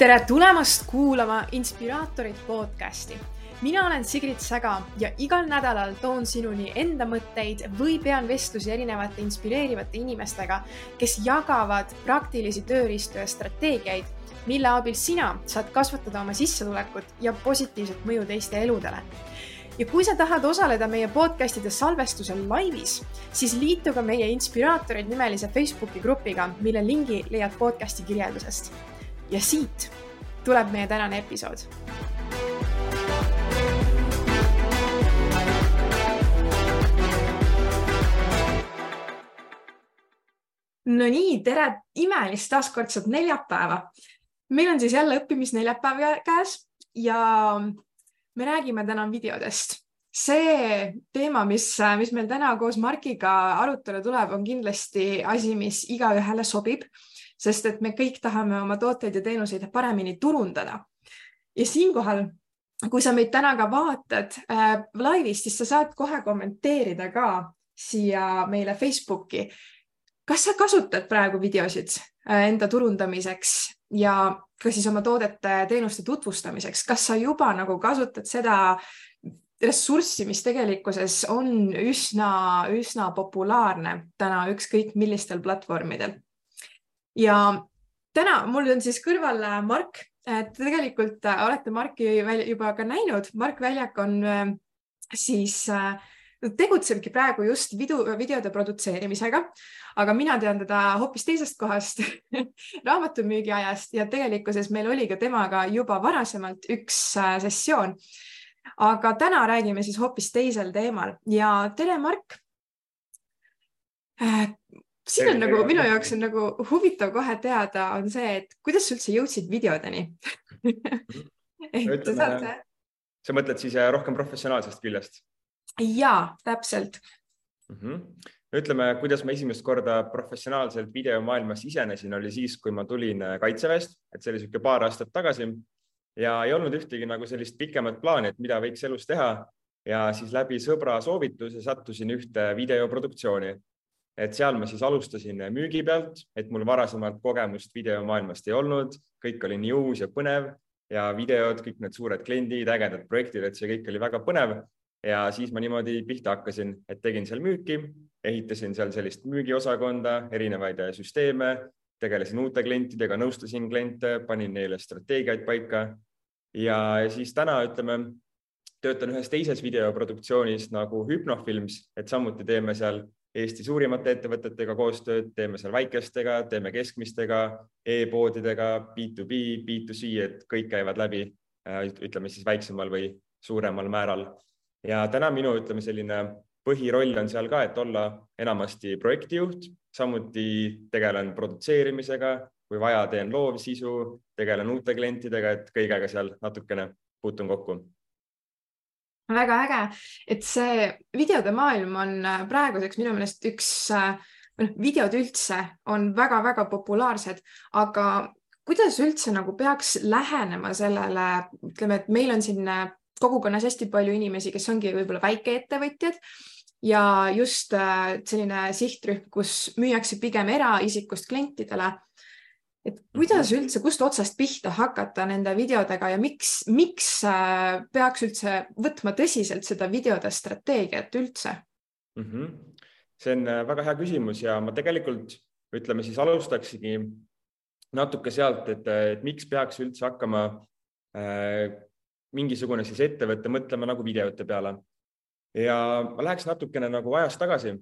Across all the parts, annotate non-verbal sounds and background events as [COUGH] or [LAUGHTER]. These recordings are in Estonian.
tere tulemast kuulama Inspiraatorid podcasti. mina olen Sigrid Säga ja igal nädalal toon sinuni enda mõtteid või pean vestlusi erinevate inspireerivate inimestega, kes jagavad praktilisi tööriistu ja strateegiaid, mille abil sina saad kasvatada oma sissetulekut ja positiivset mõju teiste eludele ja kui sa tahad osaleda meie podcastide salvestusel laivis, siis liitu ka meie Inspiraatorid nimelise Facebooki grupiga, mille lingi leiad podcasti kirjeldusest ja siit tuleb meie tänane episood. no nii, tere imelist taaskordset neljapäeva. meil on siis jälle õppimisneljapäev käes ja me räägime täna videodest see teema, mis, mis meil täna koos Markiga arutelu tuleb, on kindlasti asi, mis igaühele sobib sest et me kõik tahame oma tooteid ja teenuseid paremini turundada. ja siinkohal, kui sa meid täna ka vaatad äh, laivis, siis sa saad kohe kommenteerida ka siia meile Facebooki. kas sa kasutad praegu videosid äh, enda turundamiseks ja ka siis oma toodete, teenuste tutvustamiseks, kas sa juba nagu kasutad seda ressurssi, mis tegelikkuses on üsna, üsna populaarne täna ükskõik millistel platvormidel ja täna mul on siis kõrval äh, Mark, et tegelikult äh, olete Marki juba ka näinud, Mark Väljak on äh, siis tegutsebki praegu just video, videode produtseerimisega, aga mina tean teda hoopis teisest kohast [LAUGHS] raamatumüügi ajast ja tegelikkuses meil oli ka temaga juba varasemalt üks sessioon. aga täna räägime siis hoopis teisel teemal. Ja tere, Mark siin on nagu minu jaoks on nagu huvitav kohe teada, on see, et kuidas sa üldse jõudsid videodeni [LAUGHS] et sa saad. sa mõtled siis äh, rohkem professionaalsest küljest? ja täpselt mm. -hmm. ütleme, kuidas ma esimest korda professionaalselt videomaailmas sisenesin, oli siis, kui ma tulin äh, kaitseväest, et see oli niisugune paar aastat tagasi ja ei olnud ühtegi nagu sellist pikemat plaani, et mida võiks elus teha ja siis läbi sõbra soovituse sattusin ühte videoproduktsiooni et seal ma siis alustasin müügi pealt, et mul varasemalt kogemust videomaailmast ei olnud, kõik oli nii uus ja põnev ja videod, kõik need suured kliendid, ägedad projektid, et see kõik oli väga põnev. ja siis ma niimoodi pihta hakkasin, et tegin seal müüki, ehitasin seal sellist müügiosakonda, erinevaid süsteeme, tegelesin uute klientidega, nõustasin kliente, panin neile strateegiaid paika ja siis täna ütleme, töötan ühes teises videoproduktsioonis nagu Hüpnofilms, et samuti teeme seal Eesti suurimate ettevõtetega koostööd, teeme seal väikestega, teeme keskmistega e, e-poodidega, B2B, B2C, et kõik käivad läbi, äh, ütleme siis väiksemal või suuremal määral. ja täna minu, ütleme selline põhiroll on seal ka, et olla enamasti projektijuht, samuti tegelen produtseerimisega, kui vaja, teen loovsisu, tegelen uute klientidega, et kõigega seal natukene puutun kokku väga äge, et see videode maailm on äh, praeguseks minu meelest üks, äh, noh, videod üldse on väga-väga populaarsed, aga kuidas üldse nagu peaks lähenema sellele, ütleme, et meil on siin äh, kogukonnas hästi palju inimesi, kes ongi võib-olla väikeettevõtjad ja just selline sihtrühm, kus müüakse pigem eraisikust klientidele et kuidas mhm. üldse, kust otsast pihta hakata nende videodega ja miks, miks äh, peaks üldse võtma tõsiselt seda videode strateegiat üldse mm? -hmm. see on äh, väga hea küsimus ja ma tegelikult ütleme siis alustaksigi natuke sealt, et, et miks peaks üldse hakkama äh, mingisugune siis ettevõte mõtlema nagu videote peale. ja ma läheks natukene nagu ajas tagasi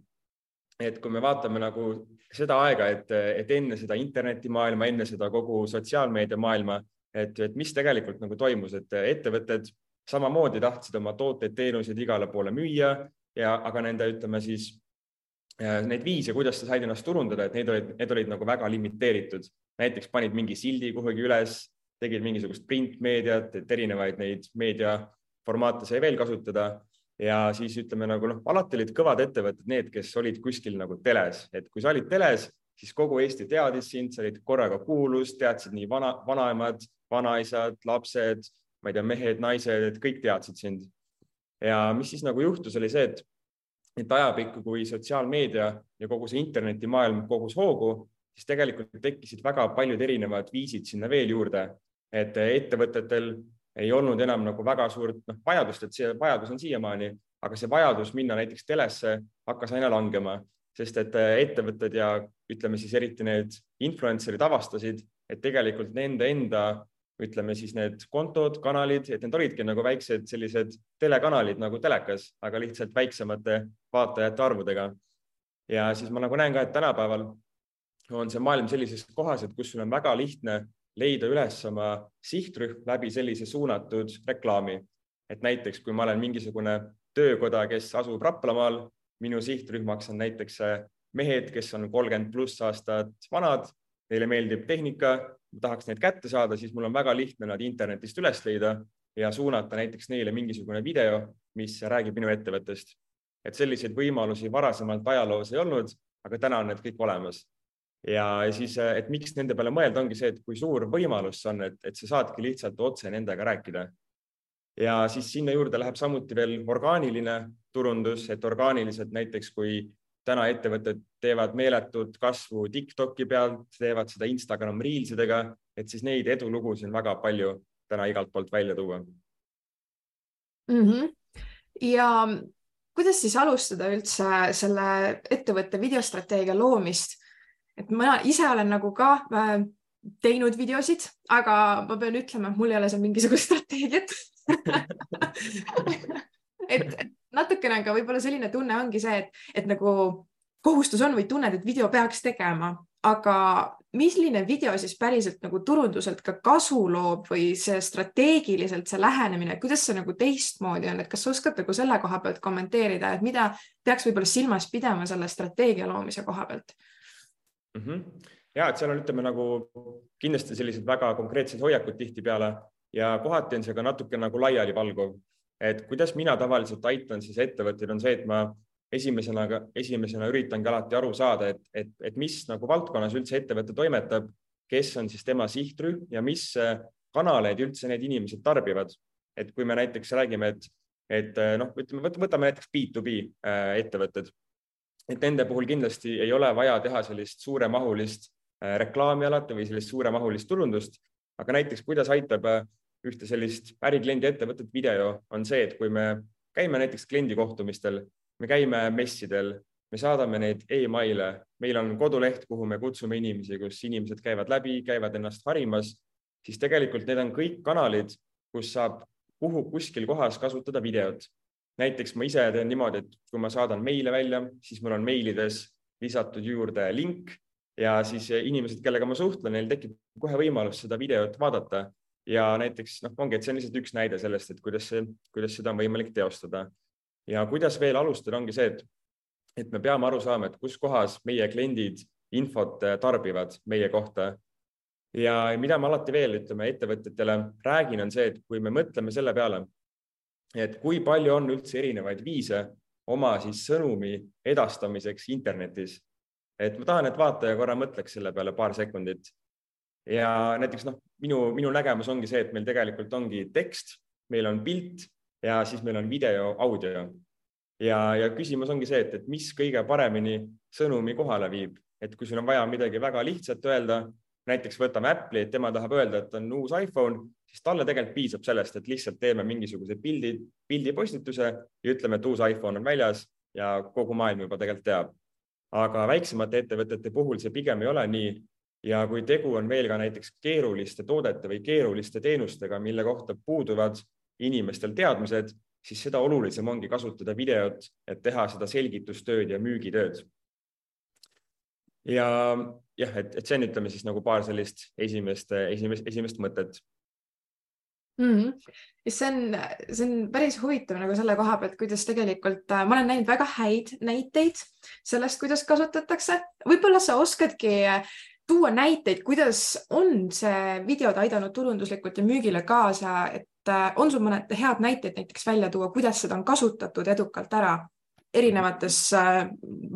et kui me vaatame nagu seda aega, et, et enne seda internetimaailma, enne seda kogu sotsiaalmeediamaailma, et, et mis tegelikult nagu toimus, et ettevõtted samamoodi tahtsid oma tooteid-teenuseid igale poole müüa ja, aga nende, ütleme siis äh, neid viise, kuidas sa said ennast turundada, et need olid, need olid nagu väga limiteeritud. näiteks panid mingi sildi kuhugi üles, tegid mingisugust printmeediat, et erinevaid neid meediaformaate sai veel kasutada ja siis ütleme nagu noh, alati olid kõvad ettevõtted need, kes olid kuskil nagu teles, et kui sa olid teles, siis kogu Eesti teadis sind, sa olid korraga kuulus, teadsid nii vana, vanaemad, vanaisad, lapsed, ma ei tea, mehed, naised, et kõik teadsid sind. ja mis siis nagu juhtus, oli see, et, et ajapikku, kui sotsiaalmeedia ja kogu see internetimaailm kogus hoogu, siis tegelikult tekkisid väga paljud erinevad viisid sinna veel juurde et ettevõtetel ei olnud enam nagu väga suurt noh, vajadust, et see vajadus on siiamaani, aga see vajadus minna näiteks telesse hakkas aina langema, sest et ettevõtted ja ütleme siis eriti need influencer'id avastasid, et tegelikult nende enda ütleme siis need kontod, kanalid, et need olidki nagu väiksed sellised telekanalid nagu telekas, aga lihtsalt väiksemate vaatajate arvudega. ja siis ma nagu näen ka, et tänapäeval on see maailm sellises kohas, et kus sul on väga lihtne leida üles oma sihtrühm läbi sellise suunatud reklaami. et näiteks, kui ma olen mingisugune töökoda, kes asub Raplamaal, minu sihtrühmaks on näiteks mehed, kes on kolmkümmend pluss aastat vanad, neile meeldib tehnika, tahaks neid kätte saada, siis mul on väga lihtne nad internetist üles leida ja suunata näiteks neile mingisugune video, mis räägib minu ettevõttest. et selliseid võimalusi varasemalt ajaloos ei olnud, aga täna on need kõik olemas ja siis, et miks nende peale mõelda, ongi see, et kui suur võimalus see on, et, et sa saadki lihtsalt otse nendega rääkida. ja siis sinna juurde läheb samuti veel orgaaniline turundus, et orgaaniliselt näiteks kui täna ettevõtted teevad meeletut kasvu Tiktoki pealt, teevad seda Instagram Reels idega, et siis neid edulugusid on väga palju täna igalt poolt välja tuua mm. -hmm. ja kuidas siis alustada üldse selle ettevõtte videostrateegia loomist? Et ma ise olen nagu ka äh, teinud videosid, aga ma pean ütlema, et mul ei ole seal mingisugust [LAUGHS] strateegiat. [LAUGHS] Et natukene ka võib-olla selline tunne ongi see, et, et nagu kohustus on või tunned, et video peaks tegema, aga milline video siis päriselt nagu turunduselt ka kasu loob või see strateegiliselt see lähenemine, kuidas see nagu teistmoodi on, et kas sa oskad nagu selle koha pealt kommenteerida, et mida peaks võib-olla silmas pidama selle strateegia loomise koha pealt? Mm. -hmm. ja et seal on, ütleme nagu kindlasti sellised väga konkreetsed hoiakud tihtipeale ja kohati on see ka natuke nagu laialivalguv, et kuidas mina tavaliselt aitan siis ettevõtteid, on see, et ma esimesena, esimesena üritangi alati aru saada, et, et, et mis nagu valdkonnas üldse ettevõte toimetab, kes on siis tema sihtrühm ja mis kanaleid üldse need inimesed tarbivad. et kui me näiteks räägime, et, et noh, ütleme, võtame näiteks B2B äh, ettevõtted et nende puhul kindlasti ei ole vaja teha sellist suuremahulist äh, reklaami alati või sellist suuremahulist turundust, aga näiteks kuidas aitab äh, ühte sellist ärikliendi ettevõtet video, on see, et kui me käime näiteks kliendi kohtumistel, me käime messidel, me saadame neid emaile, meil on koduleht, kuhu me kutsume inimesi, kus inimesed käivad läbi, käivad ennast harimas, siis tegelikult need on kõik kanalid, kus saab kuhu kuskil kohas kasutada videot näiteks ma ise teen niimoodi, et kui ma saadan meile välja, siis mul on meilides lisatud juurde link ja siis inimesed, kellega ma suhtlen, neil tekib kohe võimalus seda videot vaadata ja näiteks noh, ongi, et see on lihtsalt üks näide sellest, et kuidas see, kuidas seda on võimalik teostada. ja kuidas veel alustada, ongi see, et, et me peame aru saama, et kus kohas meie kliendid infot tarbivad meie kohta. ja mida ma alati veel ütleme ettevõtjatele räägin, on see, et kui me mõtleme selle peale, et kui palju on üldse erinevaid viise oma siis sõnumi edastamiseks internetis. et ma tahan, et vaataja korra mõtleks selle peale paar sekundit. ja näiteks noh, minu, minu nägemus ongi see, et meil tegelikult ongi tekst, meil on pilt ja siis meil on video, audio. ja, ja küsimus ongi see, et, et mis kõige paremini sõnumi kohale viib, et kui sul on vaja midagi väga lihtsat öelda, näiteks võtame Apple'i, et tema tahab öelda, et on uus iPhone, siis talle tegelikult piisab sellest, et lihtsalt teeme mingisuguse pildi, pildipostituse ja ütleme, et uus iPhone on väljas ja kogu maailm juba tegelikult teab. aga väiksemate ettevõtete puhul see pigem ei ole nii. ja kui tegu on veel ka näiteks keeruliste toodete või keeruliste teenustega, mille kohta puuduvad inimestel teadmised, siis seda olulisem ongi kasutada videot, et teha seda selgitustööd ja müügitööd. Ja jah, et, et see on, ütleme siis nagu paar sellist esimest, esimest, esimest mõtet mm. -hmm. see on, see on päris huvitav nagu selle koha pealt, kuidas tegelikult äh, ma olen näinud väga häid näiteid sellest, kuidas kasutatakse. võib-olla sa oskadki äh, tuua näiteid, kuidas on see videod aidanud turunduslikult ja müügile kaasa, et äh, on sul mõned head näited näiteks välja tuua, kuidas seda on kasutatud edukalt ära erinevates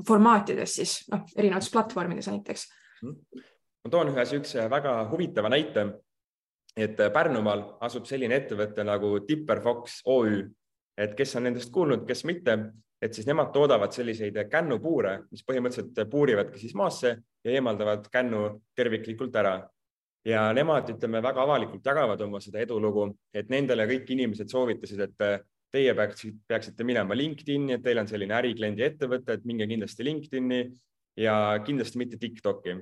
formaatides siis noh, erinevates platvormides näiteks. Ma toon ühe niisuguse väga huvitava näite, et Pärnumaal asub selline ettevõte nagu Tipper Fox OÜ, et kes on nendest kuulnud, kes mitte, et siis nemad toodavad selliseid kännupuure, mis põhimõtteliselt puurivadki siis maasse ja eemaldavad kännu terviklikult ära. ja nemad, ütleme väga avalikult jagavad oma seda edulugu, et nendele kõik inimesed soovitasid, et teie peaksite, peaksite minema LinkedIni, et teil on selline ärikliendi ettevõte, et minge kindlasti LinkedIni ja kindlasti mitte Tiktoki.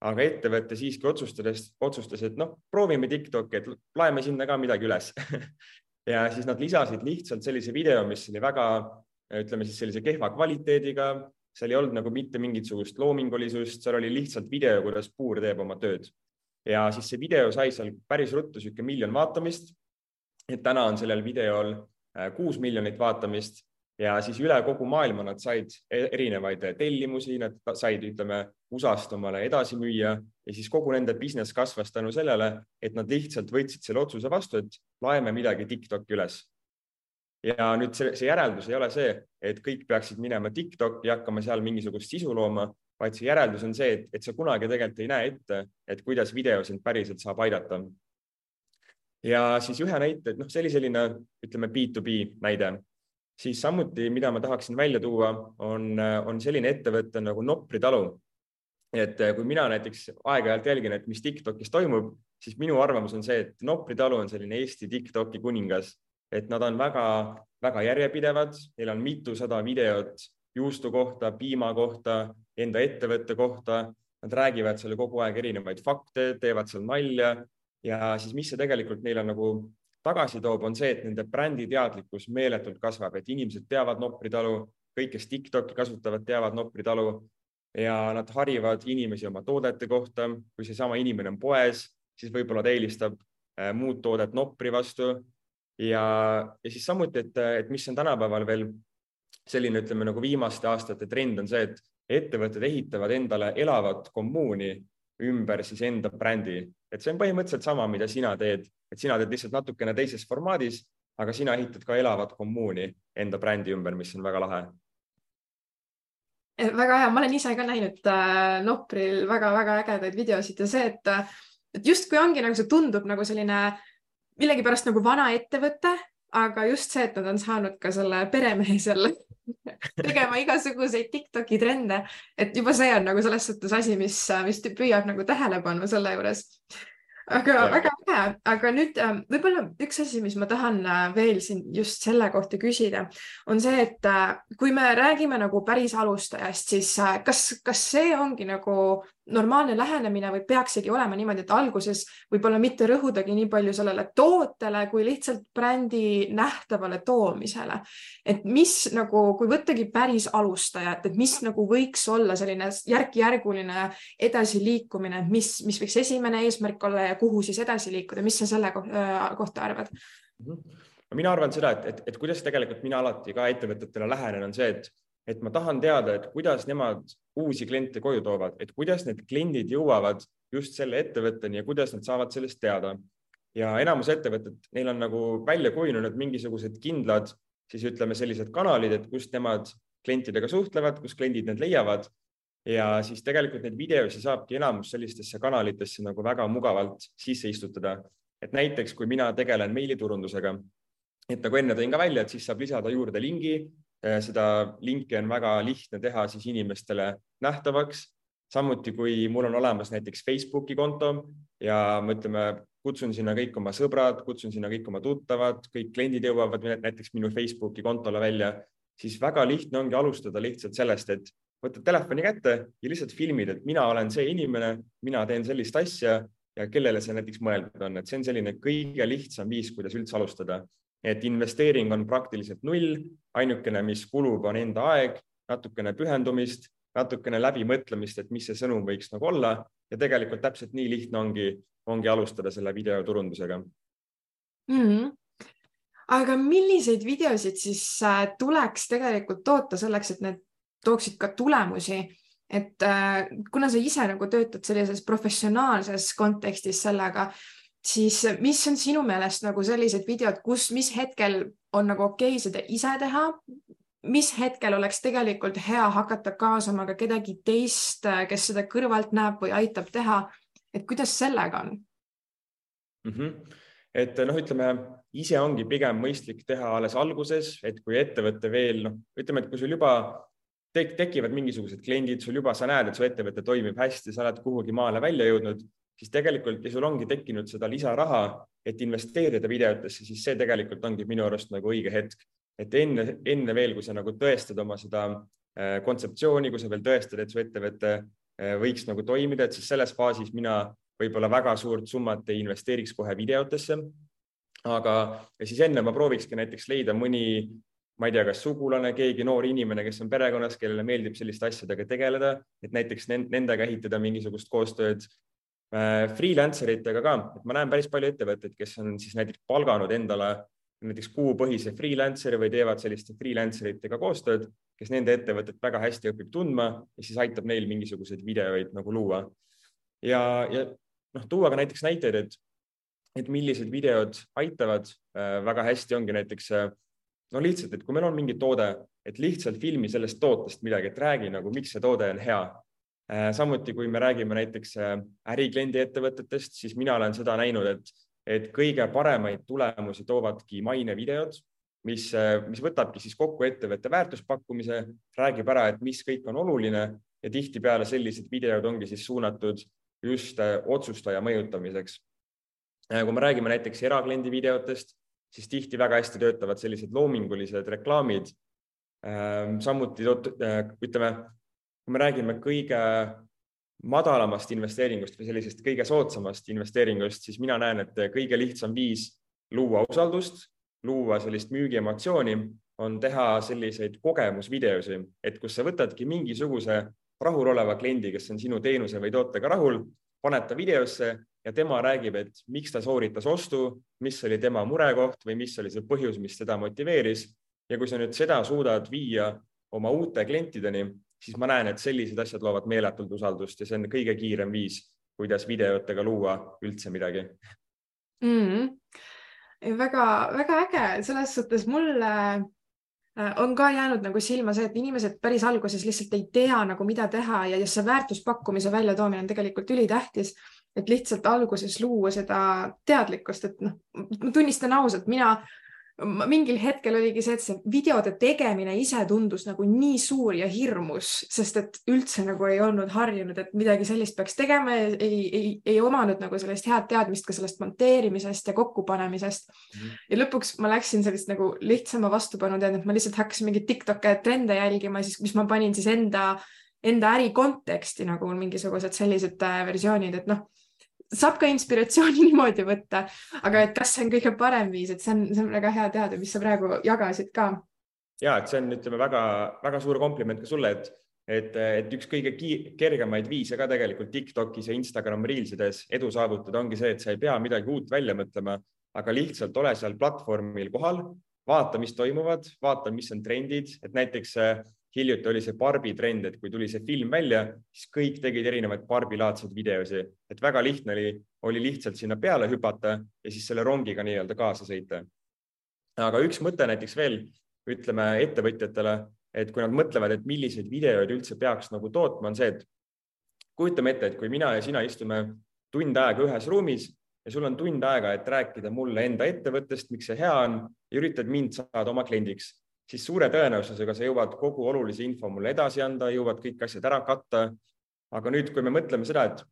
aga ettevõte siiski otsustades, otsustas, et noh, proovime Tiktoki, et laeme sinna ka midagi üles [LAUGHS] ja siis nad lisasid lihtsalt sellise video, mis oli väga, ütleme siis sellise kehva kvaliteediga, seal ei olnud nagu mitte mingisugust loomingulisust, seal oli lihtsalt video, kuidas puur teeb oma tööd. ja siis see video sai seal päris ruttu niisugune miljon vaatamist. et täna on sellel videol kuus miljonit vaatamist ja siis üle kogu maailma nad said e-, erinevaid tellimusi, nad said, ütleme, USA-st omale edasi müüa ja siis kogu nende business kasvas tänu sellele, et nad lihtsalt võtsid selle otsuse vastu, et laeme midagi Tiktoki üles. ja nüüd see, see järeldus ei ole see, et kõik peaksid minema Tiktoki ja hakkama seal mingisugust sisu looma, vaid see järeldus on see, et, et sa kunagi tegelikult ei näe ette, et kuidas video sind päriselt saab aidata ja siis ühe näite, et noh, see oli selline, ütleme B2B näide, siis samuti, mida ma tahaksin välja tuua, on, on selline ettevõte nagu Nopri talu. et kui mina näiteks aeg-ajalt jälgin, et mis Tiktokis toimub, siis minu arvamus on see, et Nopri talu on selline Eesti Tiktoki kuningas, et nad on väga-väga järjepidevad, neil on mitusada videot juustu kohta, piima kohta, enda ettevõtte kohta. Nad räägivad seal kogu aeg erinevaid fakte, teevad seal nalja ja siis, mis see tegelikult neile nagu tagasi toob, on see, et nende brändi teadlikkus meeletult kasvab, et inimesed teavad Nopri talu, kõik, kes Tiktoki kasutavad, teavad Nopri talu ja nad harivad inimesi oma toodete kohta. kui seesama inimene on poes, siis võib-olla ta eelistab äh, muud toodet Nopri vastu. ja, ja siis samuti, et, et mis on tänapäeval veel selline, ütleme nagu viimaste aastate trend on see, et ettevõtted ehitavad endale elavat kommuuni ümber siis enda brändi, et see on põhimõtteliselt sama, mida sina teed, et sina teed lihtsalt natukene teises formaadis, aga sina ehitad ka elavat kommuuni enda brändi ümber, mis on väga lahe. Eh, väga hea, ma olen ise ka näinud äh, Nopril väga-väga ägedaid videosid ja see, et, et justkui ongi nagu see tundub nagu selline millegipärast nagu vana ettevõte, aga just see, et nad on saanud ka selle peremehe seal [LAUGHS] tegema igasuguseid Tiktoki trende, et juba see on nagu selles suhtes asi, mis, mis püüab nagu tähelepanu selle juures. Aga ja. väga hea, aga nüüd ähm, võib-olla üks asi, mis ma tahan äh, veel siin just selle kohta küsida, on see, et äh, kui me räägime nagu päris alustajast, siis äh, kas, kas see ongi nagu normaalne lähenemine või peaksigi olema niimoodi, et alguses võib-olla mitte rõhudagi nii palju sellele tootele kui lihtsalt brändi nähtavale toomisele. et mis nagu, kui võttagi päris alustajat, et mis nagu võiks olla selline järk-järguline edasiliikumine, et mis, mis võiks esimene eesmärk olla ja kuhu siis edasi liikuda, mis sa selle kohta arvad? Mhm. mina arvan seda, et, et, et kuidas tegelikult mina alati ka ettevõtetele lähenen, on see, et, et ma tahan teada, et kuidas nemad uusi kliente koju toovad, et kuidas need kliendid jõuavad just selle ettevõtteni ja kuidas nad saavad sellest teada. ja enamus ettevõtted, neil on nagu välja kujunenud mingisugused kindlad, siis ütleme sellised kanalid, et kust nemad klientidega suhtlevad, kus kliendid need leiavad ja siis tegelikult neid videosi saabki enamus sellistesse kanalitesse nagu väga mugavalt sisse istutada. et näiteks, kui mina tegelen meiliturundusega, et nagu enne tõin ka välja, et siis saab lisada juurde lingi. Seda linki on väga lihtne teha siis inimestele nähtavaks. samuti, kui mul on olemas näiteks Facebooki konto ja me ütleme, kutsun sinna kõik oma sõbrad, kutsun sinna kõik oma tuttavad, kõik kliendid jõuavad näiteks minu Facebooki kontole välja, siis väga lihtne ongi alustada lihtsalt sellest, et võtad telefoni kätte ja lihtsalt filmid, et mina olen see inimene, mina teen sellist asja ja kellele see näiteks mõeldud on, et see on selline kõige lihtsam viis, kuidas üldse alustada. Et investeering on praktiliselt null, ainukene, mis kulub, on enda aeg, natukene pühendumist, natukene läbimõtlemist, et mis see sõnum võiks nagu olla ja tegelikult täpselt nii lihtne ongi, ongi alustada selle videoturundusega mm. -hmm aga milliseid videosid siis äh, tuleks tegelikult toota selleks, et need tooksid ka tulemusi. et äh, kuna sa ise nagu töötad sellises professionaalses kontekstis sellega, siis mis on sinu meelest nagu sellised videod, kus, mis hetkel on nagu okei okay seda ise teha, mis hetkel oleks tegelikult hea hakata kaasama ka kedagi teist, kes seda kõrvalt näeb või aitab teha, et kuidas sellega on mm? -hmm. et noh, ütleme ise ongi pigem mõistlik teha alles alguses, et kui ettevõte veel noh, ütleme, et kui sul juba tek tekivad mingisugused kliendid sul juba, sa näed, et su ettevõte toimib hästi, sa oled kuhugi maale välja jõudnud, siis tegelikult ja sul ongi tekkinud seda lisaraha, et investeerida videotesse, siis see tegelikult ongi minu arust nagu õige hetk, et enne, enne veel, kui sa nagu tõestad oma seda äh, kontseptsiooni, kui sa veel tõestad, et su ettevõte äh, võiks nagu toimida, et siis selles faasis mina võib-olla väga suurt summat ei investeeriks kohe videotesse. aga, siis enne ma proovikski näiteks leida mõni ma ei tea, kas sugulane, keegi noor inimene, kes on perekonnas, kellele meeldib selliste asjadega tegeleda, et näiteks nendega ehitada mingisugust koostööd. Äh, freelancer itega ka, et ma näen päris palju ettevõtteid, kes on siis näiteks palganud endale näiteks kuupõhise freelancer'i või teevad selliste freelancer itega koostööd, kes nende ettevõtet väga hästi õpib tundma ja siis aitab neil mingisuguseid videoid nagu luua. ja, ja noh, tuua ka näiteks näiteid, et, et millised videod aitavad äh, väga hästi, ongi näiteks äh, no lihtsalt, et kui meil on mingi toode, et lihtsalt filmi sellest tootest midagi, et räägi nagu, miks see toode on hea. Äh, samuti, kui me räägime näiteks äh, ärikliendi ettevõtetest, siis mina olen seda näinud, et, et kõige paremaid tulemusi toovadki mainevideod, mis, äh, mis võtabki siis kokku ettevõtte väärtuspakkumise, räägib ära, et mis kõik on oluline ja tihtipeale sellised videod ongi siis suunatud just otsustaja mõjutamiseks. kui me räägime näiteks erakliendi videotest, siis tihti väga hästi töötavad sellised loomingulised reklaamid. Samuti ütleme, kui me räägime kõige madalamast investeeringust või sellisest kõige soodsamast investeeringust, siis mina näen, et kõige lihtsam viis luua usaldust, luua sellist müügiemotsiooni, on teha selliseid kogemusvideosi, et kus sa võtadki mingisuguse rahuloleva kliendi, kes on sinu teenuse või tootega rahul, paned ta videosse ja tema räägib, et miks ta sooritas ostu, mis oli tema murekoht või mis oli see põhjus, mis teda motiveeris. ja kui sa nüüd seda suudad viia oma uute klientideni, siis ma näen, et sellised asjad loovad meeletult usaldust ja see on kõige kiirem viis, kuidas videotega luua üldse midagi. Mm.. väga-väga äge, selles suhtes mulle äh, on ka jäänud nagu silma see, et inimesed päris alguses lihtsalt ei tea nagu, mida teha ja just see väärtuspakkumise väljatoomine on tegelikult ülitähtis et lihtsalt alguses luua seda teadlikkust, et noh, ma tunnistan ausalt, mina mingil hetkel oligi see, et see videode tegemine ise tundus nagu nii suur ja hirmus, sest et üldse nagu ei olnud harjunud, et midagi sellist peaks tegema ei, ei, ei omanud nagu sellist head teadmist ka sellest monteerimisest ja kokkupanemisest mm. -hmm. ja lõpuks ma läksin sellist nagu lihtsama vastupanu teed, et ma lihtsalt hakkasin mingeid Tiktok'e trende jälgima, siis mis ma panin siis enda, enda äri konteksti nagu mingisugused sellised äh, versioonid, et noh saab ka inspiratsiooni [LAUGHS] niimoodi võtta, aga et kas see on kõige parem viis, et see on, see on väga hea teada, mis sa praegu jagasid ka. ja et see on, ütleme väga-väga suur kompliment ka sulle, et, et, et üks kõige kergemaid viise ka tegelikult Tiktokis ja Instagram Reelsides edu saavutada ongi see, et sa ei pea midagi uut välja mõtlema, aga lihtsalt ole seal platvormil kohal, vaata, mis toimuvad, vaata, mis on trendid, et näiteks hiljuti oli see Barbi trend, et kui tuli see film välja, siis kõik tegid erinevaid Barbi-laadseid videosi, et väga lihtne oli, oli lihtsalt sinna peale hüpata ja siis selle rongiga nii-öelda kaasa sõita. aga üks mõte näiteks veel, ütleme ettevõtjatele, et kui nad mõtlevad, et milliseid videoid üldse peaks nagu tootma, on see, et kujutame ette, et kui mina ja sina istume tund aega ühes ruumis ja sul on tund aega, et rääkida mulle enda ettevõttest, miks see hea on ja üritad mind saada oma kliendiks siis suure tõenäosusega sa jõuad kogu olulise info mulle edasi anda, jõuad kõik asjad ära katta. aga nüüd, kui me mõtleme seda, et,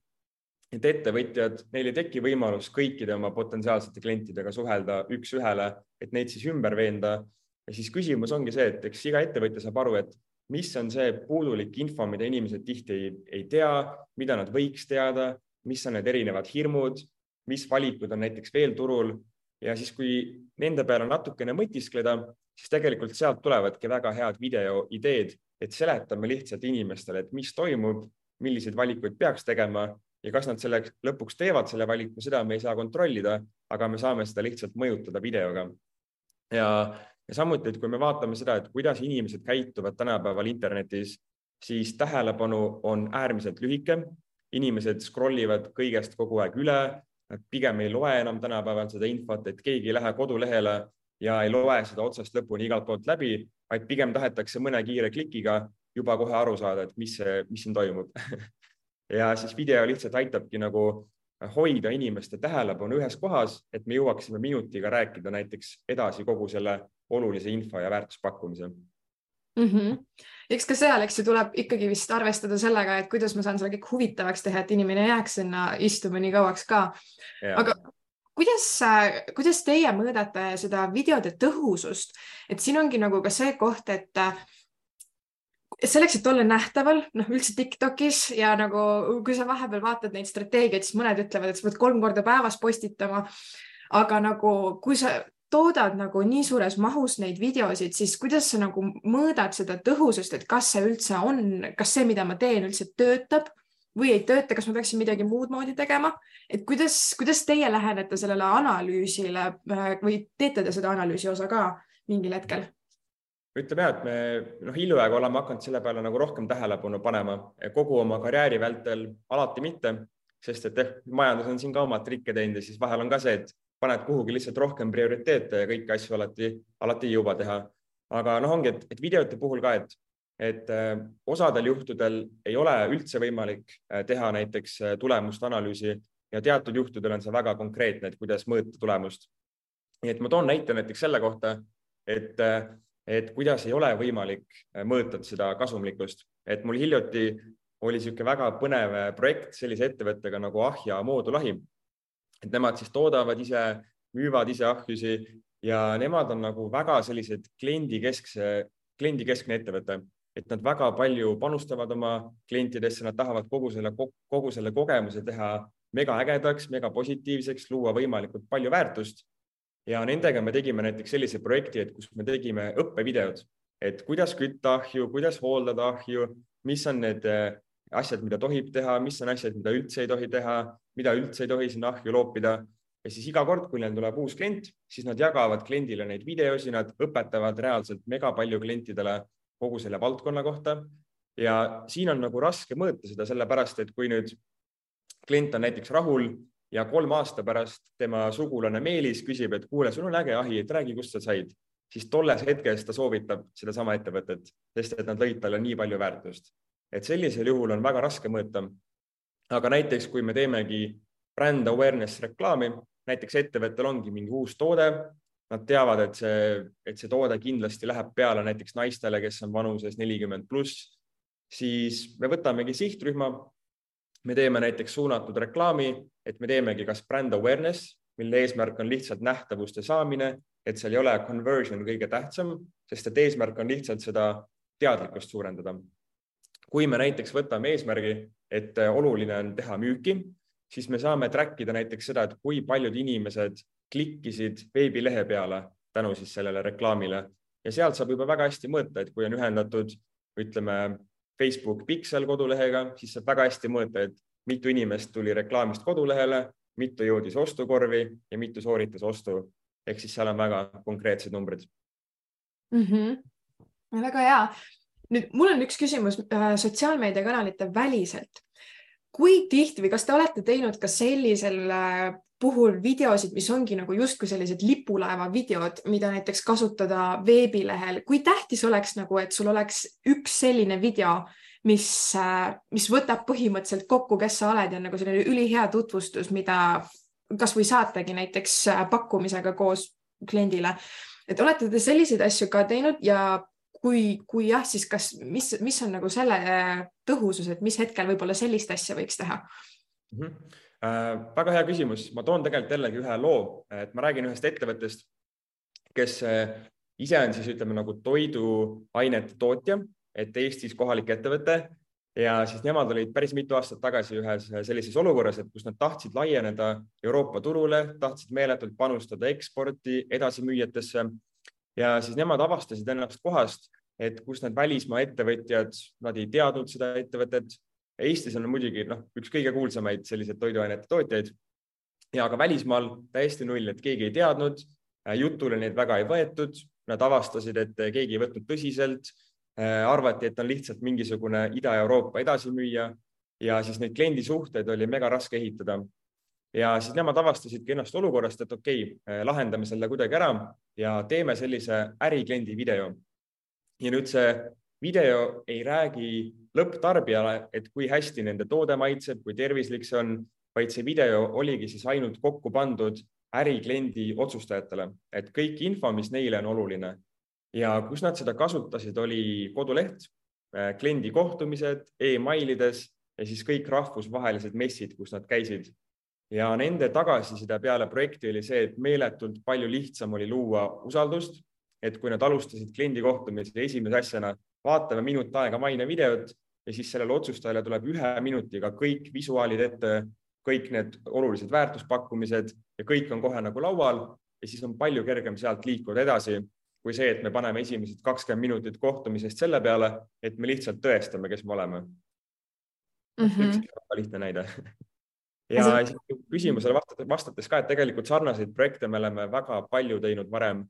et ettevõtjad, neil ei teki võimalus kõikide oma potentsiaalsete klientidega suhelda üks-ühele, et neid siis ümber veenda. ja siis küsimus ongi see, et eks iga ettevõtja saab aru, et mis on see puudulik info, mida inimesed tihti ei, ei tea, mida nad võiks teada, mis on need erinevad hirmud, mis valikud on näiteks veel turul ja siis, kui nende peale natukene mõtiskleda, siis tegelikult sealt tulevadki väga head videoideed, et seletame lihtsalt inimestele, et mis toimub, milliseid valikuid peaks tegema ja kas nad selleks lõpuks teevad selle valiku, seda me ei saa kontrollida, aga me saame seda lihtsalt mõjutada videoga. ja, ja samuti, et kui me vaatame seda, et kuidas inimesed käituvad tänapäeval internetis, siis tähelepanu on äärmiselt lühike. inimesed scroll ivad kõigest kogu aeg üle, nad pigem ei loe enam tänapäeval seda infot, et keegi ei lähe kodulehele ja ei loe seda otsast lõpuni igalt poolt läbi, vaid pigem tahetakse mõne kiire klikiga juba kohe aru saada, et mis, mis siin toimub. [LAUGHS] Ja siis video lihtsalt aitabki nagu hoida inimeste tähelepanu ühes kohas, et me jõuaksime minutiga rääkida näiteks edasi kogu selle olulise info ja väärtuspakkumise mm. -hmm. eks ka seal, eks ju, tuleb ikkagi vist arvestada sellega, et kuidas ma saan selle kõik huvitavaks teha, et inimene jääks sinna istuma nii kauaks ka. aga kuidas, kuidas teie mõõdate seda videode tõhusust, et siin ongi nagu ka see koht, et selleks, et olla nähtaval, noh üldse Tiktokis ja nagu kui sa vahepeal vaatad neid strateegiaid, siis mõned ütlevad, et sa pead kolm korda päevas postitama. aga nagu, kui sa toodad nagu nii suures mahus neid videosid, siis kuidas sa nagu mõõdad seda tõhusust, et kas see üldse on, kas see, mida ma teen, üldse töötab või ei tööta, kas ma peaksin midagi muud moodi tegema, et kuidas, kuidas teie lähenete sellele analüüsile äh, või teete te seda analüüsi osa ka mingil hetkel? ütleme ja, et me noh, hiljaaegu oleme hakanud selle peale nagu rohkem tähelepanu panema kogu oma karjääri vältel, alati mitte, sest et eh, majandus on siin ka oma trikke teinud ja siis vahel on ka see, et paned kuhugi lihtsalt rohkem prioriteete ja kõiki asju alati, alati ei jõua teha. aga noh, ongi, et, et videote puhul ka, et, et äh, osadel juhtudel ei ole üldse võimalik äh, teha näiteks äh, tulemuste analüüsi ja teatud juhtudel on see väga konkreetne, et kuidas mõõta tulemust. nii et ma toon näite näiteks selle kohta, et, et kuidas ei ole võimalik mõõta seda kasumlikkust, et mul hiljuti oli niisugune väga põnev projekt sellise ettevõttega nagu Ahja moodulahi et nemad siis toodavad ise, müüvad ise ahjusi ja nemad on nagu väga sellised kliendikeskse, kliendikeskne ettevõte, et nad väga palju panustavad oma klientidesse, nad tahavad kogu selle, kogu selle kogemuse teha mega ägedaks, mega positiivseks, luua võimalikult palju väärtust. ja nendega me tegime näiteks sellise projekti, et kus me tegime õppevideod, et kuidas kütta ahju, kuidas hooldada ahju, mis on need asjad, mida tohib teha, mis on asjad, mida üldse ei tohi teha, mida üldse ei tohi sinna ahju loopida. ja siis iga kord, kui neil tuleb uus klient, siis nad jagavad kliendile neid videosi, nad õpetavad reaalselt mega palju klientidele kogu selle valdkonna kohta. ja siin on nagu raske mõõta seda, sellepärast et kui nüüd klient on näiteks rahul ja kolme aasta pärast tema sugulane Meelis küsib, et kuule, sul on äge ahi, et räägi, kust sa said, siis tolles hetkes ta soovitab sedasama ettevõtet, sest et nad lõid talle nii palju väärtust et sellisel juhul on väga raske mõõta. aga näiteks, kui me teemegi brand awareness reklaami, näiteks ettevõttel ongi mingi uus toode, nad teavad, et see, et see toode kindlasti läheb peale näiteks naistele, kes on vanuses nelikümmend pluss, siis me võtamegi sihtrühma. me teeme näiteks suunatud reklaami, et me teemegi kas brand awareness, mille eesmärk on lihtsalt nähtavuste saamine, et seal ei ole conversion kõige tähtsam, sest et eesmärk on lihtsalt seda teadlikkust suurendada kui me näiteks võtame eesmärgi, et äh, oluline on teha müüki, siis me saame track ida näiteks seda, et kui paljud inimesed klikkisid veebilehe peale tänu siis sellele reklaamile ja sealt saab juba väga hästi mõõta, et kui on ühendatud, ütleme Facebook Pixel kodulehega, siis saab väga hästi mõõta, et mitu inimest tuli reklaamist kodulehele, mitu jõudis ostukorvi ja mitu sooritas ostu. ehk siis seal on väga konkreetsed numbrid mm. -hmm. väga hea nüüd mul on üks küsimus äh, sotsiaalmeediakanalite väliselt. kui tihti või kas te olete teinud ka sellisel äh, puhul videosid, mis ongi nagu justkui sellised lipulaeva videod, mida näiteks kasutada veebilehel, kui tähtis oleks nagu, et sul oleks üks selline video, mis, äh, mis võtab põhimõtteliselt kokku, kes sa oled ja nagu selline ülihea tutvustus, mida kasvõi saategi näiteks pakkumisega koos kliendile. et olete te selliseid asju ka teinud ja kui, kui jah, siis kas, mis, mis on nagu selle äh, tõhusus, et mis hetkel võib-olla sellist asja võiks teha mm? -hmm. Äh, väga hea küsimus, ma toon tegelikult jällegi ühe loo, et ma räägin ühest ettevõttest, kes äh, ise on siis ütleme nagu toiduainete tootja, et Eestis kohalik ettevõte ja siis nemad olid päris mitu aastat tagasi ühes sellises olukorras, et kus nad tahtsid laieneda Euroopa turule, tahtsid meeletult panustada eksporti, edasimüüjatesse ja siis nemad avastasid ennast kohast, et kus need välismaa ettevõtjad, nad ei teadnud seda ettevõtet. Eestis on muidugi noh, üks kõige kuulsamaid selliseid toiduainete tootjaid. Ja ka välismaal täiesti null, et keegi ei teadnud, jutule neid väga ei võetud, nad avastasid, et keegi ei võtnud tõsiselt, arvati, et on lihtsalt mingisugune Ida-Euroopa edasimüüja ja siis neid kliendisuhteid oli mega raske ehitada ja siis nemad avastasidki ennast olukorrast, et okei okay,, lahendame selle kuidagi ära ja teeme sellise ärikliendi video. ja nüüd see video ei räägi lõpptarbijale, et kui hästi nende toode maitseb, kui tervislik see on, vaid see video oligi siis ainult kokku pandud ärikliendi otsustajatele, et kõik info, mis neile on oluline, ja kus nad seda kasutasid, oli koduleht, äh, kliendi kohtumised e, emailides ja siis kõik rahvusvahelised messid, kus nad käisid. Ja nende tagasiside peale projekti oli see, et meeletult palju lihtsam oli luua usaldust, et kui nad alustasid kliendi kohtumisi esimese asjana, vaatame minut aega mainevideot ja siis sellele otsustajale tuleb ühe minutiga kõik visuaalid ette, kõik need olulised väärtuspakkumised ja kõik on kohe nagu laual ja siis on palju kergem sealt liikuda edasi kui see, et me paneme esimesed kakskümmend minutit kohtumisest selle peale, et me lihtsalt tõestame, kes me oleme mm. -hmm. üks lihtne näide. [LAUGHS] ja see... küsimusele vastates, vastates ka, et tegelikult sarnaseid projekte me oleme väga palju teinud varem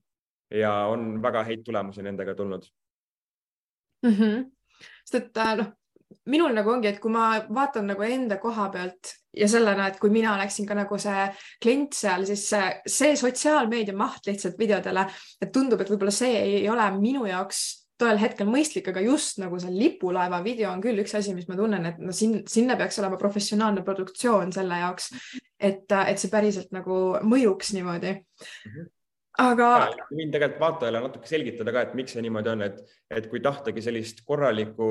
ja on väga häid tulemusi nendega tulnud mm. -hmm. sest et äh, noh, minul nagu ongi, et kui ma vaatan nagu enda koha pealt ja sellena, et kui mina oleksin ka nagu see klient seal, siis see, see sotsiaalmeedia maht lihtsalt videodele, et tundub, et võib-olla see ei ole minu jaoks tollel hetkel mõistlik, aga just nagu see lipulaeva video on küll üks asi, mis ma tunnen, et no siin, sinna peaks olema professionaalne produktsioon selle jaoks, et, et see päriselt nagu mõjuks niimoodi mm. -hmm aga. võin tegelikult vaatajale natuke selgitada ka, et miks see niimoodi on, et, et kui tahtagi sellist korralikku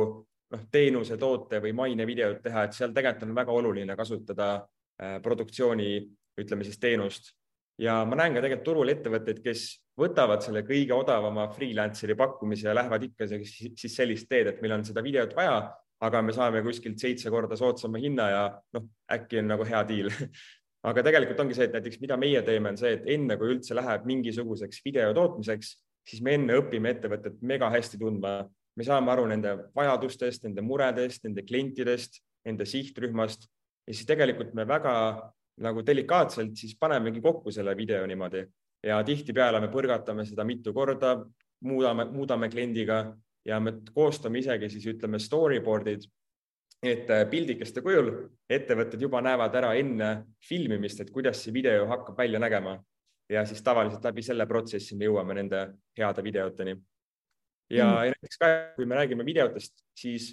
noh, teenuse, toote või mainevideot teha, et seal tegelikult on väga oluline kasutada äh, produktsiooni, ütleme siis teenust ja ma näen ka tegelikult turul ettevõtteid, kes võtavad selle kõige odavama freelancer'i pakkumise ja lähevad ikka siis sellist teed, et meil on seda videot vaja, aga me saame kuskilt seitse korda soodsama hinna ja noh, äkki on nagu hea diil [LAUGHS] aga tegelikult ongi see, et näiteks mida meie teeme, on see, et enne kui üldse läheb mingisuguseks video tootmiseks, siis me enne õpime ettevõtet mega hästi tundma. Me saame aru nende vajadustest, nende muredest, nende klientidest, nende sihtrühmast. Ja siis tegelikult me väga nagu delikaatselt siis panemegi kokku selle video niimoodi. Ja tihtipeale me põrgatame seda mitu korda, muudame, muudame kliendiga ja me koostame isegi siis ütleme storyboard'id, et äh, pildikeste kujul ettevõtted juba näevad ära enne filmimist, et kuidas see video hakkab välja nägema. Ja siis tavaliselt läbi selle protsessi me jõuame nende heade videoteni. Ja mm. näiteks ka, kui me räägime videotest, siis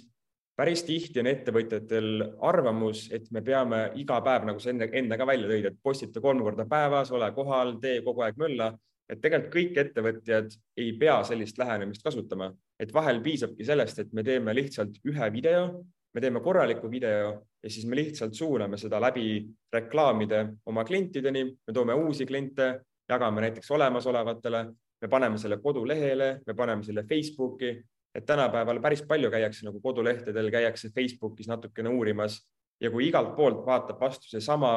päris tihti on ettevõtjatel arvamus, et me peame iga päev, nagu sa enne, enne ka välja tõid, et postita kolm korda päevas, ole kohal, tee kogu aeg mölla. et tegelikult kõik ettevõtjad ei pea sellist lähenemist kasutama, et vahel piisabki sellest, et me teeme lihtsalt ühe video, me teeme korraliku video ja siis me lihtsalt suuname seda läbi reklaamide oma klientideni, me toome uusi kliente, jagame näiteks olemasolevatele me paneme selle kodulehele, me paneme selle Facebooki, et tänapäeval päris palju käiakse nagu kodulehtedel, käiakse Facebookis natukene uurimas ja kui igalt poolt vaatab vastu seesama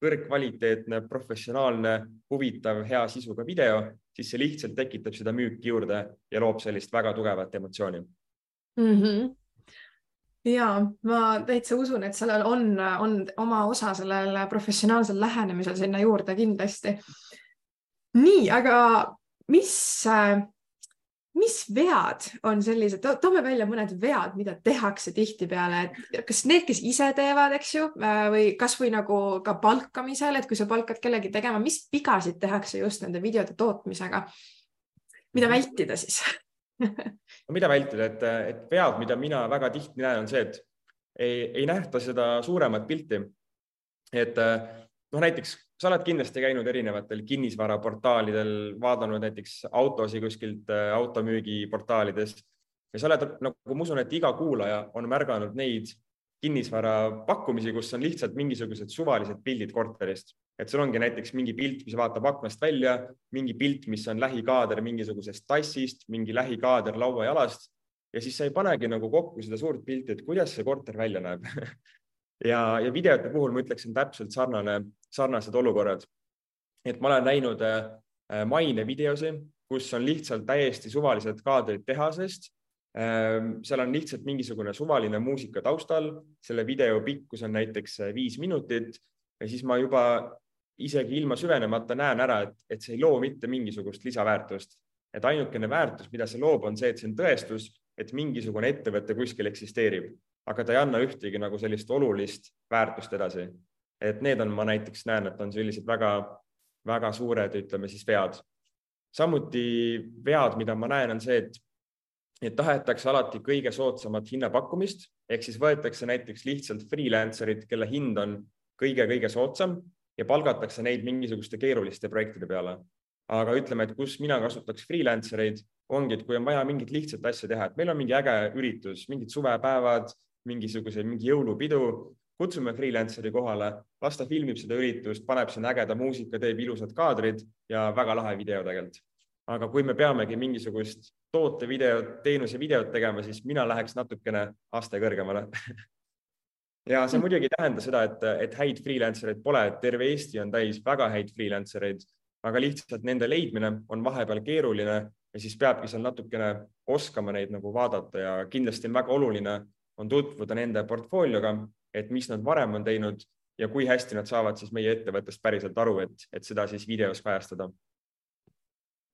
kõrgkvaliteetne, professionaalne, huvitav, hea sisuga video, siis see lihtsalt tekitab seda müüki juurde ja loob sellist väga tugevat emotsiooni mm. -hmm ja ma täitsa usun, et sellel on, on oma osa sellel professionaalsel lähenemisel sinna juurde kindlasti. nii, aga mis, mis vead on sellised, toome välja mõned vead, mida tehakse tihtipeale, et kas need, kes ise teevad, eks ju, äh, või kasvõi nagu ka palkamisel, et kui sa palkad kellegi tegema, mis vigasid tehakse just nende videote tootmisega? mida mhm. vältida siis [LAUGHS] no mida vältida, et, et vead, mida mina väga tihti näen, on see, et ei, ei nähta seda suuremat pilti. et noh, näiteks sa oled kindlasti käinud erinevatel kinnisvaraportaalidel, vaadanud näiteks autosid kuskilt äh, automüügiportaalides ja sa oled nagu ma usun, et iga kuulaja on märganud neid kinnisvarapakkumisi, kus on lihtsalt mingisugused suvalised pildid korterist, et sul ongi näiteks mingi pilt, mis vaatab aknast välja, mingi pilt, mis on lähikaader mingisugusest tassist, mingi lähikaader lauajalast ja siis sa ei panegi nagu kokku seda suurt pilti, et kuidas see korter välja näeb [LAUGHS] ja, ja videote puhul ma ütleksin täpselt sarnane sarnased olukorrad. et ma olen näinud äh, mainevideosi, kus on lihtsalt täiesti suvalised kaadrid tehasest. Ähm, seal on lihtsalt mingisugune suvaline muusika taustal, selle video pikkus on näiteks äh, viis minutit ja siis ma juba isegi ilma süvenemata näen ära, et, et see ei loo mitte mingisugust lisaväärtust. et ainukene väärtus, mida see loob, on see, et see on tõestus, et mingisugune ettevõte kuskil eksisteerib, aga ta ei anna ühtegi nagu sellist olulist väärtust edasi et need on, ma näiteks näen, et on sellised väga-väga suured, ütleme siis vead. samuti vead, mida ma näen, on see, et, et tahetakse alati kõige soodsamat hinnapakkumist ehk siis võetakse näiteks lihtsalt freelancer'id, kelle hind on kõige-kõige soodsam ja palgatakse neid mingisuguste keeruliste projektide peale. aga ütleme, et kus mina kasutaks freelancer eid, ongi, et kui on vaja mingit lihtsat asja teha, et meil on mingi äge üritus, mingid suvepäevad, mingisuguse, mingi jõulupidu, kutsume freelancer'i kohale, las ta filmib seda üritust, paneb sinna ägeda muusika, teeb ilusad kaadrid ja väga lahe video tegelikult. aga kui me peamegi mingisugust tootevideot, teenuse videot tegema, siis mina läheks natukene aste kõrgemale [LAUGHS] ja see muidugi ei tähenda seda, et, et häid freelancer eid pole, terve Eesti on täis väga häid freelancer eid, aga lihtsalt nende leidmine on vahepeal keeruline ja siis peabki seal natukene oskama neid nagu vaadata ja kindlasti on väga oluline on tutvuda nende portfoolioga, et mis nad varem on teinud ja kui hästi nad saavad siis meie ettevõttest päriselt aru, et, et seda siis videos kajastada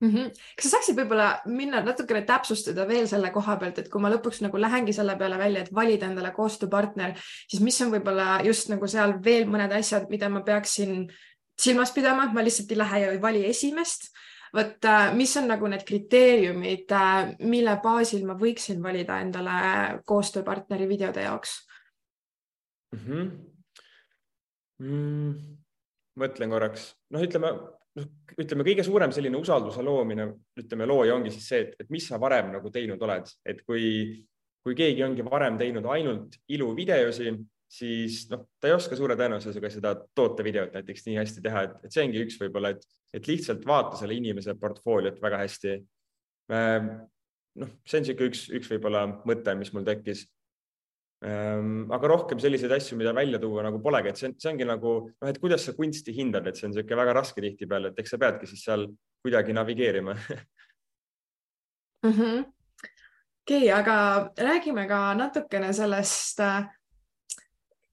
mm. -hmm. kas sa saaksid võib-olla minna natukene täpsustada veel selle koha pealt, et kui ma lõpuks nagu lähengi selle peale välja, et valida endale koostööpartner, siis mis on võib-olla just nagu seal veel mõned asjad, mida ma peaksin silmas pidama, ma lihtsalt ei lähe ja ei vali esimest vot äh, mis on nagu need kriteeriumid, äh, mille baasil ma võiksin valida endale koostööpartneri videode jaoks mm? -hmm. Mm, mõtlen korraks, noh, ütleme, noh, ütleme kõige suurem selline usalduse loomine, ütleme looja ongi siis see, et, mis sa varem nagu teinud oled, et kui, kui keegi ongi varem teinud ainult iluvideosi, siis noh, ta ei oska suure tõenäosusega seda tootevideot näiteks nii hästi teha, et, et see ongi üks võib-olla, et, et lihtsalt vaata selle inimese portfooliot väga hästi. Ehm, noh, see on niisugune üks, üks võib-olla mõte, mis mul tekkis. Ehm, aga rohkem selliseid asju, mida välja tuua nagu polegi, et see, see ongi nagu noh, et kuidas sa kunsti hindad, et see on niisugune väga raske tihtipeale, et eks sa peadki siis seal kuidagi navigeerima [LAUGHS] mm -hmm. okei okay,, aga räägime ka natukene sellest äh,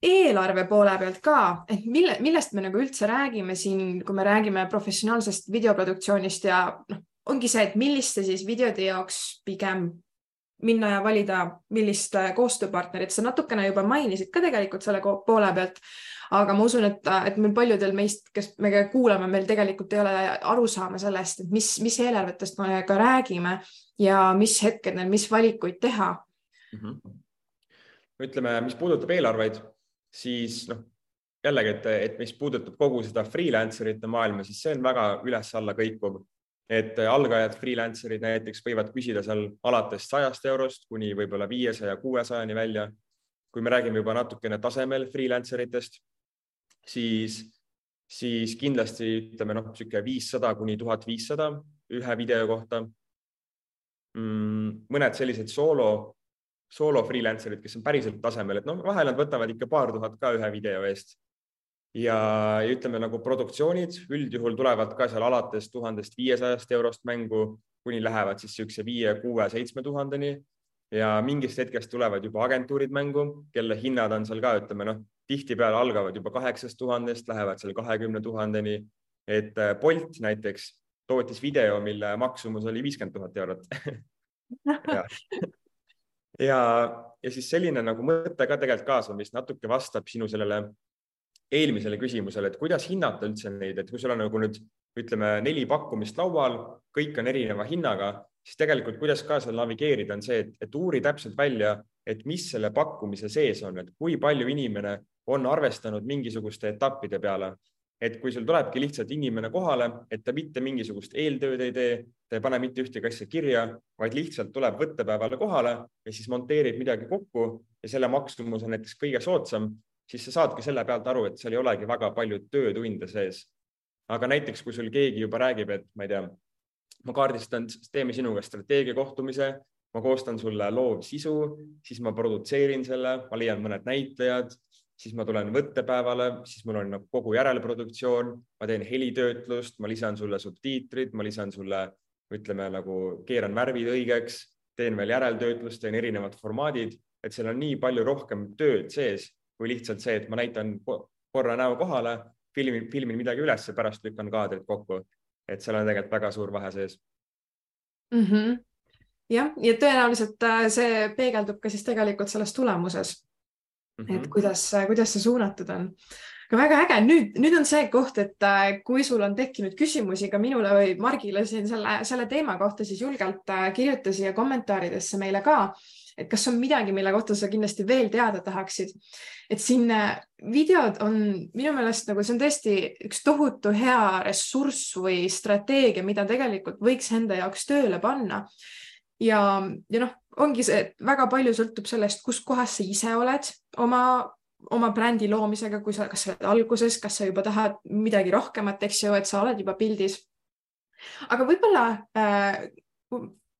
eelarve poole pealt ka, et mille, millest me nagu üldse räägime siin, kui me räägime professionaalsest videoproduktsioonist ja noh, ongi see, et milliste siis videode jaoks pigem minna ja valida, millist äh, koostööpartnerit, sa natukene juba mainisid ka tegelikult selle poole pealt, aga ma usun, et, et meil paljudel meist, kes me kuulame, meil tegelikult ei ole arusaama sellest, et mis, mis eelarvetest me ka räägime ja mis hetkedel, mis valikuid teha mm. -hmm. ütleme, mis puudutab eelarveid siis noh, jällegi, et, et mis puudutab kogu seda freelancer ite maailma, siis see on väga üles-alla kõikuv. et algajad freelancer'id näiteks võivad küsida seal alates sajast eurost kuni võib-olla viiesaja, kuuesajani välja. kui me räägime juba natukene tasemel freelancer itest, siis, siis kindlasti ütleme noh, niisugune viissada kuni tuhat viissada ühe video kohta mm,. mõned sellised soolo soolo freelancer'id, kes on päriselt tasemel, et noh, vahel nad võtavad ikka paar tuhat ka ühe video eest. ja ütleme nagu produktsioonid üldjuhul tulevad ka seal alates tuhandest viiesajast eurost mängu, kuni lähevad siis niisuguse viie, kuue, seitsme tuhandeni ja mingist hetkest tulevad juba agentuurid mängu, kelle hinnad on seal ka, ütleme noh, tihtipeale algavad juba kaheksast tuhandest, lähevad seal kahekümne tuhandeni. et äh, Bolt näiteks tootis video, mille maksumus oli viiskümmend tuhat eurot [LAUGHS] ja, ja siis selline nagu mõte ka tegelikult kaasa, mis natuke vastab sinu sellele eelmisele küsimusele, et kuidas hinnata üldse neid, et kui sul on nagu nüüd ütleme neli pakkumist laual, kõik on erineva hinnaga, siis tegelikult kuidas ka seal navigeerida, on see, et, et uuri täpselt välja, et mis selle pakkumise sees on, et kui palju inimene on arvestanud mingisuguste etappide peale et kui sul tulebki lihtsalt inimene kohale, et ta mitte mingisugust eeltööd ei tee, ta ei pane mitte ühtegi asja kirja, vaid lihtsalt tuleb võttepäevale kohale ja siis monteerib midagi kokku ja selle maksumus on näiteks kõige soodsam, siis sa saadki selle pealt aru, et seal ei olegi väga palju töötunde sees. aga näiteks, kui sul keegi juba räägib, et ma ei tea, ma kaardistan, teeme sinuga strateegiakohtumise, ma koostan sulle loovsisu, siis ma produtseerin selle, ma leian mõned näitlejad siis ma tulen võttepäevale, siis mul on nagu kogu järelproduktsioon, ma teen helitöötlust, ma lisan sulle subtiitrid, ma lisan sulle, ütleme nagu keeran värvid õigeks, teen veel järeltöötlust, teen erinevad formaadid, et seal on nii palju rohkem tööd sees kui lihtsalt see, et ma näitan korra näo kohale, filmin, filmin midagi üles ja pärast lükkan kaadrid kokku. et seal on tegelikult väga suur vahe sees mm. -hmm. jah, ja tõenäoliselt äh, see peegeldub ka siis tegelikult selles tulemuses mm, -hmm. et kuidas, kuidas see suunatud on. aga väga äge, nüüd, nüüd on see koht, et äh, kui sul on tekkinud küsimusi ka minule või Margile siin selle, selle teema kohta, siis julgelt äh, kirjuta siia kommentaaridesse meile ka, et kas on midagi, mille kohta sa kindlasti veel teada tahaksid. et siin äh, videod on minu meelest nagu see on tõesti üks tohutu hea ressurss või strateegia, mida tegelikult võiks enda jaoks tööle panna. ja, ja noh, ongi see, et väga palju sõltub sellest, kus kohas sa ise oled oma oma brändi loomisega, kui sa, kas sa oled alguses, kas sa juba tahad midagi rohkemat, eks ju, et sa oled juba pildis. aga võib-olla äh,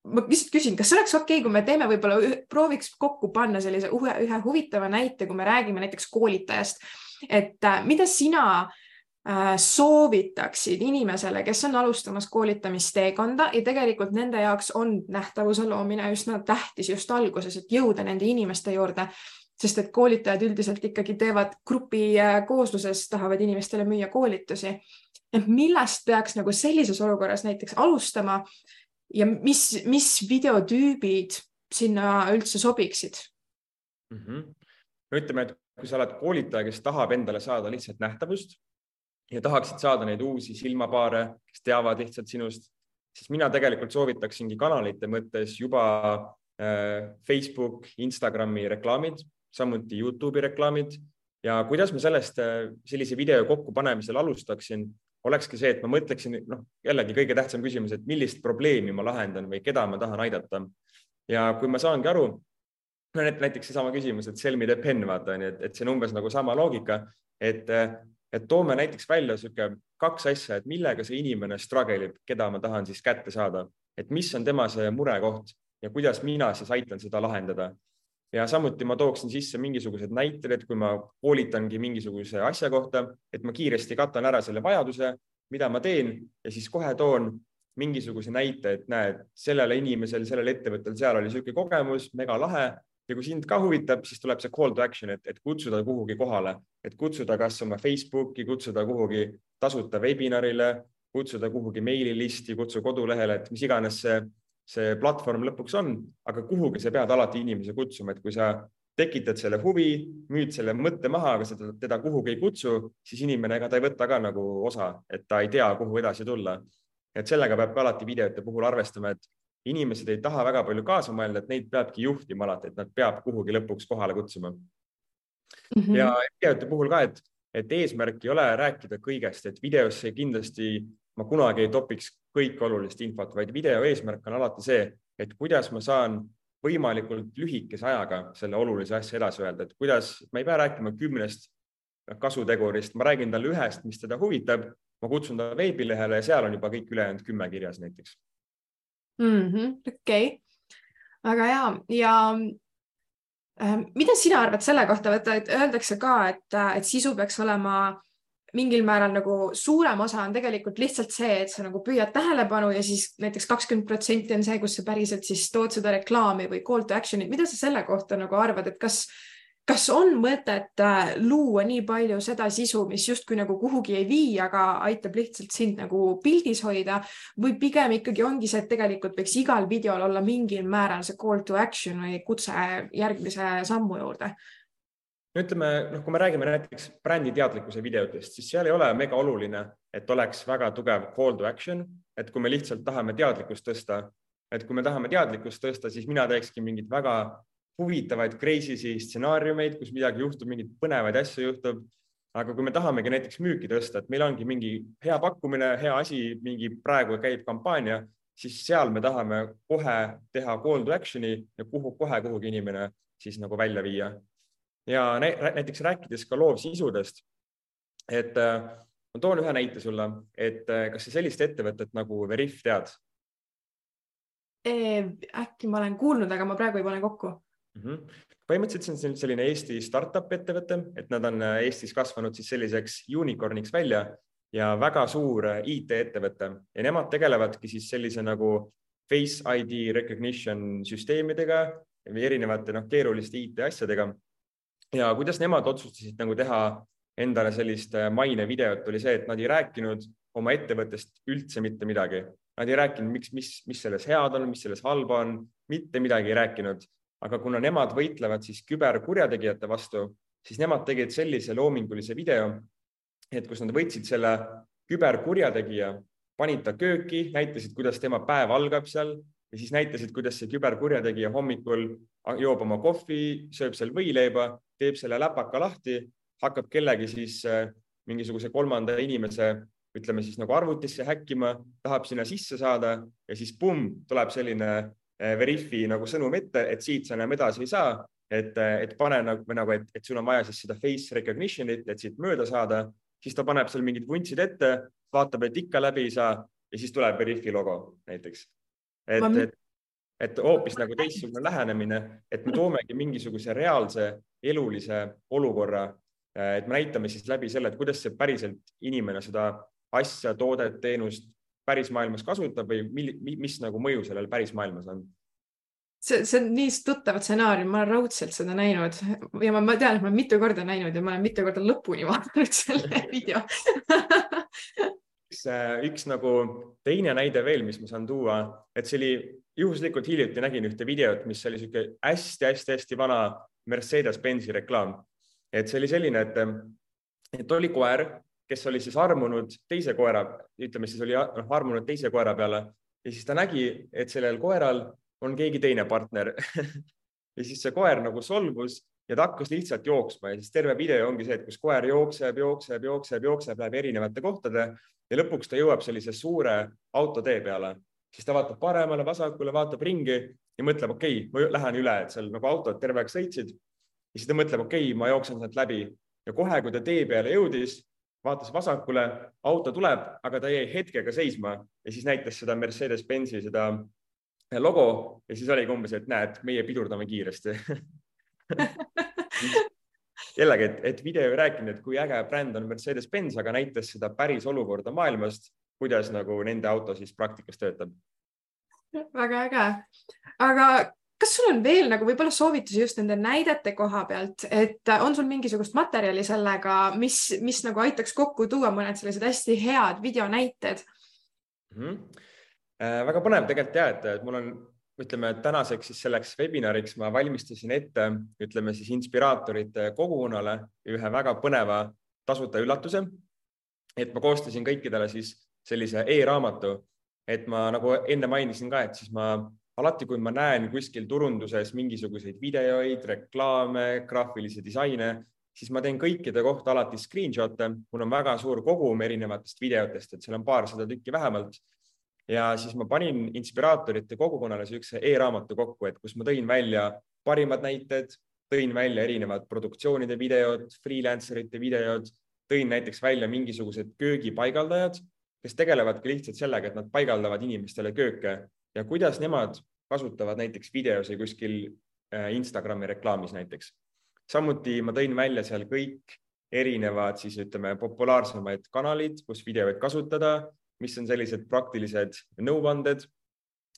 ma lihtsalt küsin, kas oleks okei okay,, kui me teeme võib-olla, prooviks kokku panna sellise ühe, ühe huvitava näite, kui me räägime näiteks koolitajast, et äh, mida sina äh, soovitaksid inimesele, kes on alustamas koolitamisteekonda ja tegelikult nende jaoks on nähtavuse loomine üsna tähtis just alguses, et jõuda nende inimeste juurde sest et koolitajad üldiselt ikkagi teevad grupi äh, koosluses, tahavad inimestele müüa koolitusi. et millest peaks nagu sellises olukorras näiteks alustama ja mis, mis videotüübid sinna üldse sobiksid mm? -hmm. ütleme, et kui sa oled koolitaja, kes tahab endale saada lihtsalt nähtavust ja tahaksid saada neid uusi silmapaare, kes teavad lihtsalt sinust, siis mina tegelikult soovitaksingi kanalite mõttes juba äh, Facebook, Instagrami reklaamid samuti Youtube'i reklaamid ja kuidas ma sellest, äh, sellise video kokkupanemisel alustaksin, olekski see, et ma mõtleksin, noh, jällegi kõige tähtsam küsimus, et millist probleemi ma lahendan või keda ma tahan aidata. ja kui ma saangi aru, no näiteks seesama küsimus, et sell me the pen, vaata onju, et, et see on umbes nagu sama loogika, et, et toome näiteks välja sihuke kaks asja, et millega see inimene struggle ib, keda ma tahan siis kätte saada, et mis on tema see murekoht ja kuidas mina siis aitan seda lahendada. Ja samuti ma tooksin sisse mingisugused näited, et kui ma koolitangi mingisuguse asja kohta, et ma kiiresti katan ära selle vajaduse, mida ma teen ja siis kohe toon mingisuguse näite, et näed, sellele inimesel, sellel ettevõttel, seal oli niisugune kogemus, mega lahe ja kui sind ka huvitab, siis tuleb see call to action, et, et kutsuda kuhugi kohale, et kutsuda kas oma Facebooki, kutsuda kuhugi tasuta webinarile, kutsuda kuhugi meililisti, kutsu kodulehele, et mis iganes see see platvorm lõpuks on, aga kuhugi sa pead alati inimese kutsuma, et kui sa tekitad selle huvi, müüd selle mõtte maha, aga sa teda kuhugi ei kutsu, siis inimene, ega ta ei võta ka nagu osa, et ta ei tea, kuhu edasi tulla. et sellega peab ka alati videote puhul arvestama, et inimesed ei taha väga palju kaasa mõelda, et neid peabki juhtima alati, et nad peab kuhugi lõpuks kohale kutsuma mm. -hmm. ja videote puhul ka, et, et eesmärk ei ole rääkida kõigest, et videosse kindlasti ma kunagi ei topiks kõike olulist infot, vaid video eesmärk on alati see, et kuidas ma saan võimalikult lühikese ajaga selle olulise asja edasi öelda, et kuidas, ma ei pea rääkima kümnest kasutegurist, ma räägin talle ühest, mis teda huvitab, ma kutsun ta veebilehele ja seal on juba kõik ülejäänud kümme kirjas näiteks mm -hmm,. okei okay., väga hea ja äh, mida sina arvad selle kohta, et öeldakse ka, et, et sisu peaks olema mingil määral nagu suurem osa on tegelikult lihtsalt see, et sa nagu püüad tähelepanu ja siis näiteks kakskümmend protsenti on see, kus sa päriselt siis tood seda reklaami või call to action'it. mida sa selle kohta nagu arvad, et kas, kas on mõtet äh, luua nii palju seda sisu, mis justkui nagu kuhugi ei vii, aga aitab lihtsalt sind nagu pildis hoida? Või pigem ikkagi ongi see, et tegelikult võiks igal videol olla mingil määral see call to action või kutse järgmise sammu juurde? No ütleme, noh, kui me räägime näiteks bränditeadlikkuse videotest, siis seal ei ole mega oluline, et oleks väga tugev call to action, et kui me lihtsalt tahame teadlikkust tõsta, et kui me tahame teadlikkust tõsta, siis mina teekski mingeid väga huvitavaid crazy stsenaariumeid, kus midagi juhtub, mingeid põnevaid asju juhtub. aga kui me tahamegi näiteks müüki tõsta, et meil ongi mingi hea pakkumine, hea asi, mingi praegu käib kampaania, siis seal me tahame kohe teha call to action'i ja kuhu kohe kuhugi inimene siis nagu välja viia ja näiteks rääkides ka loovsisudest, et äh, ma toon ühe näite sulle, et äh, kas sa sellist ettevõtet nagu Veriff tead? äkki ma olen kuulnud, aga ma praegu ei pane kokku mm. -hmm. põhimõtteliselt see on selline Eesti startup ettevõte, et nad on äh, Eestis kasvanud siis selliseks unicorn'iks välja ja väga suur IT-ettevõte ja nemad tegelevadki siis sellise nagu Face ID recognition süsteemidega või erinevate noh, keeruliste IT asjadega ja kuidas nemad otsustasid nagu teha endale sellist äh, mainevideot, oli see, et nad ei rääkinud oma ettevõttest üldse mitte midagi. Nad ei rääkinud, miks, mis, mis selles head on, mis selles halba on, mitte midagi ei rääkinud. Aga kuna nemad võitlevad siis küberkurjategijate vastu, siis nemad tegid sellise loomingulise video, et kus nad võtsid selle küberkurjategija, panid ta kööki, näitasid, kuidas tema päev algab seal ja siis näitasid, kuidas see küberkurjategija hommikul joob oma kohvi, sööb seal võileiba, teeb selle läpaka lahti, hakkab kellegi siis äh, mingisuguse kolmanda inimese, ütleme siis nagu arvutisse häkkima, tahab sinna sisse saada ja siis pumm, tuleb selline Veriffi nagu sõnum ette, et siit sa enam edasi ei saa, et, äh, et pane nagu, nagu, et, et sul on vaja siis seda face recognition'it, et siit mööda saada, siis ta paneb seal mingid vuntsid ette, vaatab, et ikka läbi ei saa ja siis tuleb Veriffi logo näiteks. et et, et hoopis nagu teistsugune lähenemine, et me toomegi mingisuguse reaalse elulise olukorra Äh, et me näitame siis läbi selle, et kuidas see päriselt inimene seda asja, toodet, teenust päris maailmas kasutab või mil, mis nagu mõju sellel päris maailmas on? See, see on nii tuttav stsenaarium, ma olen raudselt seda näinud. Ja ma, ma tean, et ma olen mitu korda näinud ja ma olen mitu korda lõpuni [LAUGHS] vaadanud selle video. [LAUGHS] Üks, äh, üks nagu teine näide veel, mis ma saan tuua, et see oli juhuslikult hiljuti nägin ühte videot, mis oli sihuke hästi-hästi-hästi vana Mercedes-Benzi reklaam. Et see oli selline, et, et oli koer, kes oli siis armunud teise koera, ütleme siis oli noh, armunud teise koera peale ja siis ta nägi, et sellel koeral on keegi teine partner. [LAUGHS] Ja siis see koer nagu solvus ja ta hakkas lihtsalt jooksma ja siis terve video ongi see, et kus koer jookseb, jookseb, jookseb, jookseb läbi erinevate kohtade ja lõpuks ta jõuab sellise suure autotee peale, siis ta vaatab paremale, vasakule, vaatab ringi ja mõtleb, okei okay,, ma lähen üle, et seal nagu autod terve aeg sõitsid. Ja siis ta mõtleb, okei okay,, ma jooksen sealt läbi. Ja kohe, kui ta tee peale jõudis, vaatas vasakule, auto tuleb, aga ta jäi hetkega seisma ja siis näitas seda Mercedes-Benzi seda logo ja siis oligi umbes, et näed, meie pidurdame kiiresti [LAUGHS] jällegi, et, et video ei rääkinud, et kui äge bränd on Mercedes-Benz, aga näitas seda päris olukorda maailmast, kuidas nagu nende auto siis praktikas töötab. väga äge, aga kas sul on veel nagu võib-olla soovitusi just nende näidete koha pealt, et äh, on sul mingisugust materjali sellega, mis, mis nagu aitaks kokku tuua mõned sellised hästi head videonäited mm? -hmm. Äh, väga põnev tegelikult ja, et, et mul on, ütleme tänaseks siis selleks webinariks ma valmistasin ette, ütleme siis inspiraatorite kogukonnale ühe väga põneva tasuta üllatuse. et ma koostasin kõikidele siis sellise e-raamatu, et ma nagu enne mainisin ka, et siis ma alati, kui ma näen kuskil turunduses mingisuguseid videoid, reklaame, graafilisi disaine, siis ma teen kõikide kohta alati screenshot'e. mul on väga suur kogum erinevatest videotest, et seal on paarsada tükki vähemalt. ja siis ma panin inspiraatorite kogukonnale niisuguse e-raamatu kokku, et kus ma tõin välja parimad näited, tõin välja erinevad produktsioonide videod, freelancer ite videod, tõin näiteks välja mingisugused köögipaigaldajad, kes tegelevadki lihtsalt sellega, et nad paigaldavad inimestele kööke ja kuidas nemad kasutavad näiteks videosi kuskil äh, Instagrami reklaamis näiteks. samuti ma tõin välja seal kõik erinevad siis ütleme populaarsemaid kanalid, kus videoid kasutada, mis on sellised praktilised nõuanded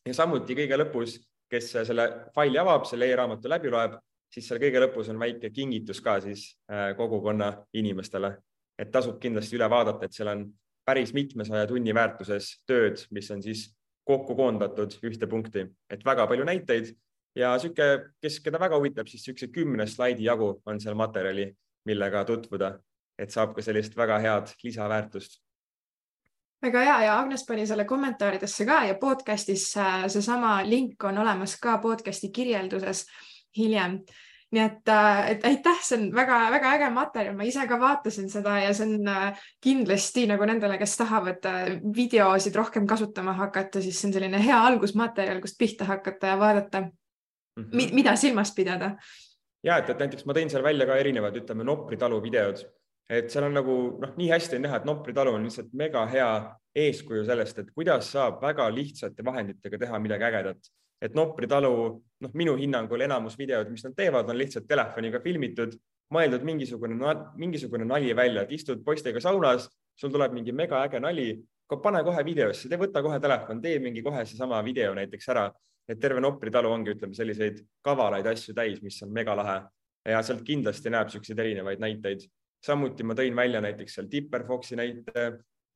ja samuti kõige lõpus, kes selle faili avab, selle e-raamatu läbi loeb, siis seal kõige lõpus on väike kingitus ka siis äh, kogukonna inimestele, et tasub kindlasti üle vaadata, et seal on päris mitmesaja tunni väärtuses tööd, mis on siis kokku koondatud ühte punkti, et väga palju näiteid ja sihuke, kes, keda väga huvitab, siis niisuguse kümne slaidi jagu on seal materjali, millega tutvuda, et saab ka sellist väga head lisaväärtust. Väga hea ja Agnes pani selle kommentaaridesse ka ja podcast'is äh, seesama link on olemas ka podcast'i kirjelduses hiljem nii et, äh, et aitäh, see on väga-väga äge materjal, ma ise ka vaatasin seda ja see on äh, kindlasti nagu nendele, kes tahavad äh, videosid rohkem kasutama hakata, siis see on selline hea algusmaterjal, kust pihta hakata ja vaadata mm, -hmm. mida silmas pidada. ja et, et näiteks ma tõin seal välja ka erinevad, ütleme Nopri talu videod, et seal on nagu noh, nii hästi on näha, et Nopri talu on lihtsalt mega hea eeskuju sellest, et kuidas saab väga lihtsate vahenditega teha midagi ägedat et Nopri talu, noh, minu hinnangul enamus videod, mis nad teevad, on lihtsalt telefoniga filmitud, mõeldud mingisugune, mingisugune nali välja, et istud poistega saunas, sul tuleb mingi megaäge nali, pane kohe videosse, tee, võta kohe telefon, tee mingi kohe seesama video näiteks ära. et terve Nopri talu ongi, ütleme selliseid kavalaid asju täis, mis on megalahe ja sealt kindlasti näeb siukseid erinevaid näiteid. samuti ma tõin välja näiteks seal Tipperfoxi näite,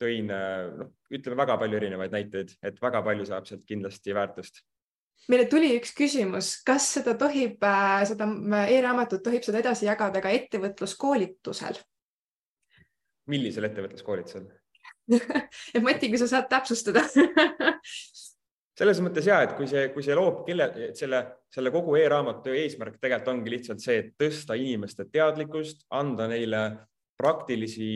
tõin noh, ütleme väga palju erinevaid näiteid, et väga palju saab sealt kindlasti väärtust meile tuli üks küsimus, kas seda tohib, äh, seda äh, e-raamatut tohib seda edasi jagada ka ettevõtluskoolitusel? millisel ettevõtluskoolitusel [LAUGHS] et Mati, kui sa saad täpsustada [LAUGHS] selles mõttes ja, et kui see, kui see loob kelle, selle, selle kogu e-raamatu eesmärk tegelikult ongi lihtsalt see, et tõsta inimeste teadlikkust, anda neile praktilisi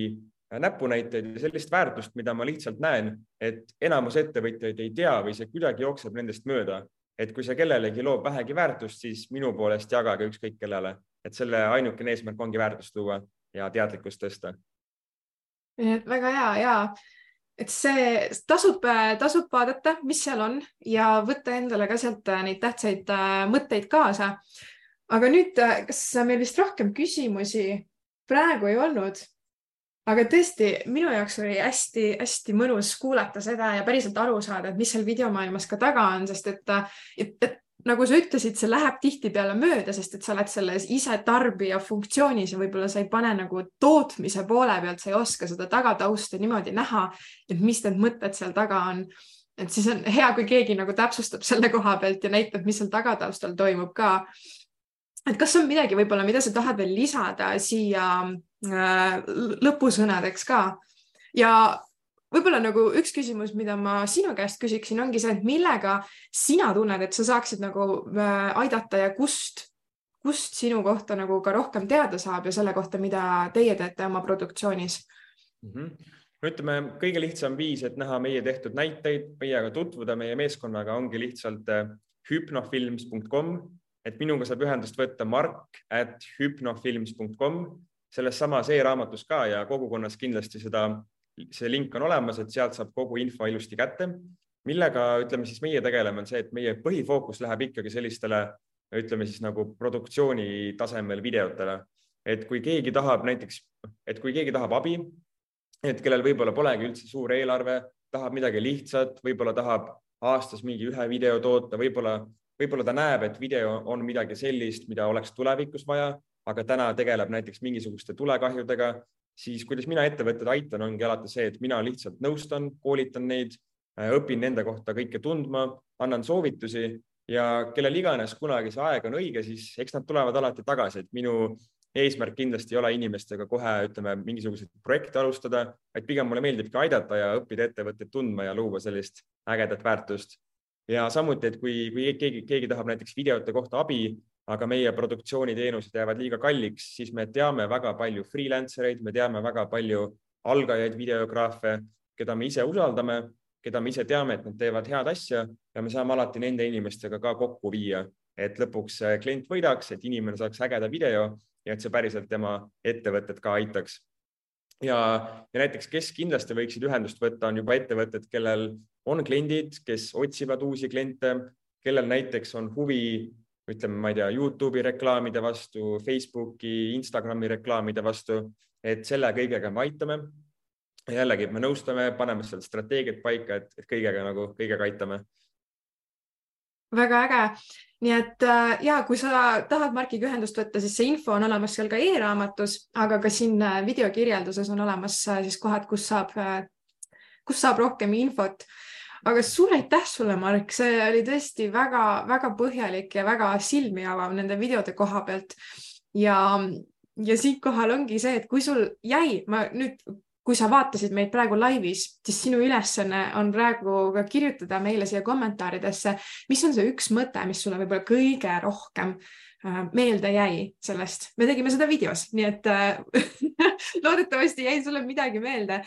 näpunäiteid ja sellist väärtust, mida ma lihtsalt näen, et enamus ettevõtjaid ei tea või see kuidagi jookseb nendest mööda. Et kui see kellelegi loob vähegi väärtust, siis minu poolest jagage ükskõik kellele, et selle ainukene eesmärk ongi väärtust luua ja teadlikkust tõsta. väga hea ja et see tasub, tasub vaadata, mis seal on ja võtta endale ka sealt äh, neid tähtsaid äh, mõtteid kaasa. aga nüüd, äh, kas meil vist rohkem küsimusi praegu ei olnud? Aga tõesti, minu jaoks oli hästi-hästi mõnus kuulata seda ja päriselt aru saada, et mis seal videomaailmas ka taga on, sest et, et, et nagu sa ütlesid, see läheb tihtipeale mööda, sest et sa oled selles ise tarbija funktsioonis ja võib-olla sa ei pane nagu tootmise poole pealt, sa ei oska seda tagatausta niimoodi näha, et mis need mõtted seal taga on. et siis on hea, kui keegi nagu täpsustab selle koha pealt ja näitab, mis seal tagataustal toimub ka. Et kas on midagi võib-olla, mida sa tahad veel lisada siia äh, lõpusõnadeks ka? Ja võib-olla nagu üks küsimus, mida ma sinu käest küsiksin, ongi see, et millega sina tunned, et sa saaksid nagu äh, aidata ja kust, kust sinu kohta nagu ka rohkem teada saab ja selle kohta, mida teie teete oma produktsioonis? Mm? -hmm no ütleme, kõige lihtsam viis, et näha meie tehtud näiteid, meiega tutvuda, meie meeskonnaga ongi lihtsalt äh, hüpnofilms.com, et minuga saab ühendust võtta mark at hüpnofilms.com, selles samas e-raamatus ka ja kogukonnas kindlasti seda see link on olemas, et sealt saab kogu info ilusti kätte. millega, ütleme siis meie tegeleme, on see, et meie põhifookus läheb ikkagi sellistele, ütleme siis nagu produktsiooni tasemel videotele. et kui keegi tahab näiteks, et kui keegi tahab abi, et kellel võib-olla polegi üldse suur eelarve, tahab midagi lihtsat, võib-olla tahab aastas mingi ühe video toota, võib-olla, võib-olla ta näeb, et video on midagi sellist, mida oleks tulevikus vaja, aga täna tegeleb näiteks mingisuguste tulekahjudega siis kuidas mina ettevõtteid aitan, ongi alati see, et mina lihtsalt nõustan, koolitan neid, äh, õpin nende kohta kõike tundma, annan soovitusi ja kellel iganes kunagi see aeg on õige, siis eks nad tulevad alati tagasi, et minu eesmärk kindlasti ei ole inimestega kohe, ütleme, mingisuguseid projekte alustada, vaid pigem mulle meeldibki aidata ja õppida ettevõtteid tundma ja luua sellist ägedat väärtust. Ja samuti, et kui, kui keegi, keegi tahab näiteks videote kohta abi, aga meie produktsiooniteenused jäävad liiga kalliks, siis me teame väga palju freelancer eid, me teame väga palju algajaid videograafe, keda me ise usaldame, keda me ise teame, et nad teevad head asja ja me saame alati nende inimestega ka kokku viia, et lõpuks klient võidaks, et inimene saaks ägeda video ja et see päriselt tema ettevõtet ka aitaks. Ja, ja näiteks, kes kindlasti võiksid ühendust võtta, on juba ettevõtted, kellel on kliendid, kes otsivad uusi kliente, kellel näiteks on huvi ütleme, ma ei tea, Youtube'i reklaamide vastu, Facebooki, Instagrami reklaamide vastu, et selle kõigega me aitame. jällegi, me nõustame, paneme seal strateegiat paika, et kõigega nagu, kõigega aitame. Väga äge, nii et äh, ja kui sa tahad Markiga ühendust võtta, siis see info on olemas seal ka e-raamatus, aga ka siin äh, videokirjelduses on olemas äh, siis kohad, kus saab, kus saab rohkem infot. Aga suur aitäh sulle, Mark, see oli tõesti väga-väga põhjalik ja väga silmi avav nende videode koha pealt. ja, ja siinkohal ongi see, et kui sul jäi, ma nüüd, kui sa vaatasid meid praegu laivis, siis sinu ülesanne on praegu ka kirjutada meile siia kommentaaridesse, mis on see üks mõte, mis sulle võib-olla kõige rohkem Äh, meelde jäi sellest, me tegime seda videos, nii et äh, [LAUGHS] loodetavasti jäi sulle midagi meelde,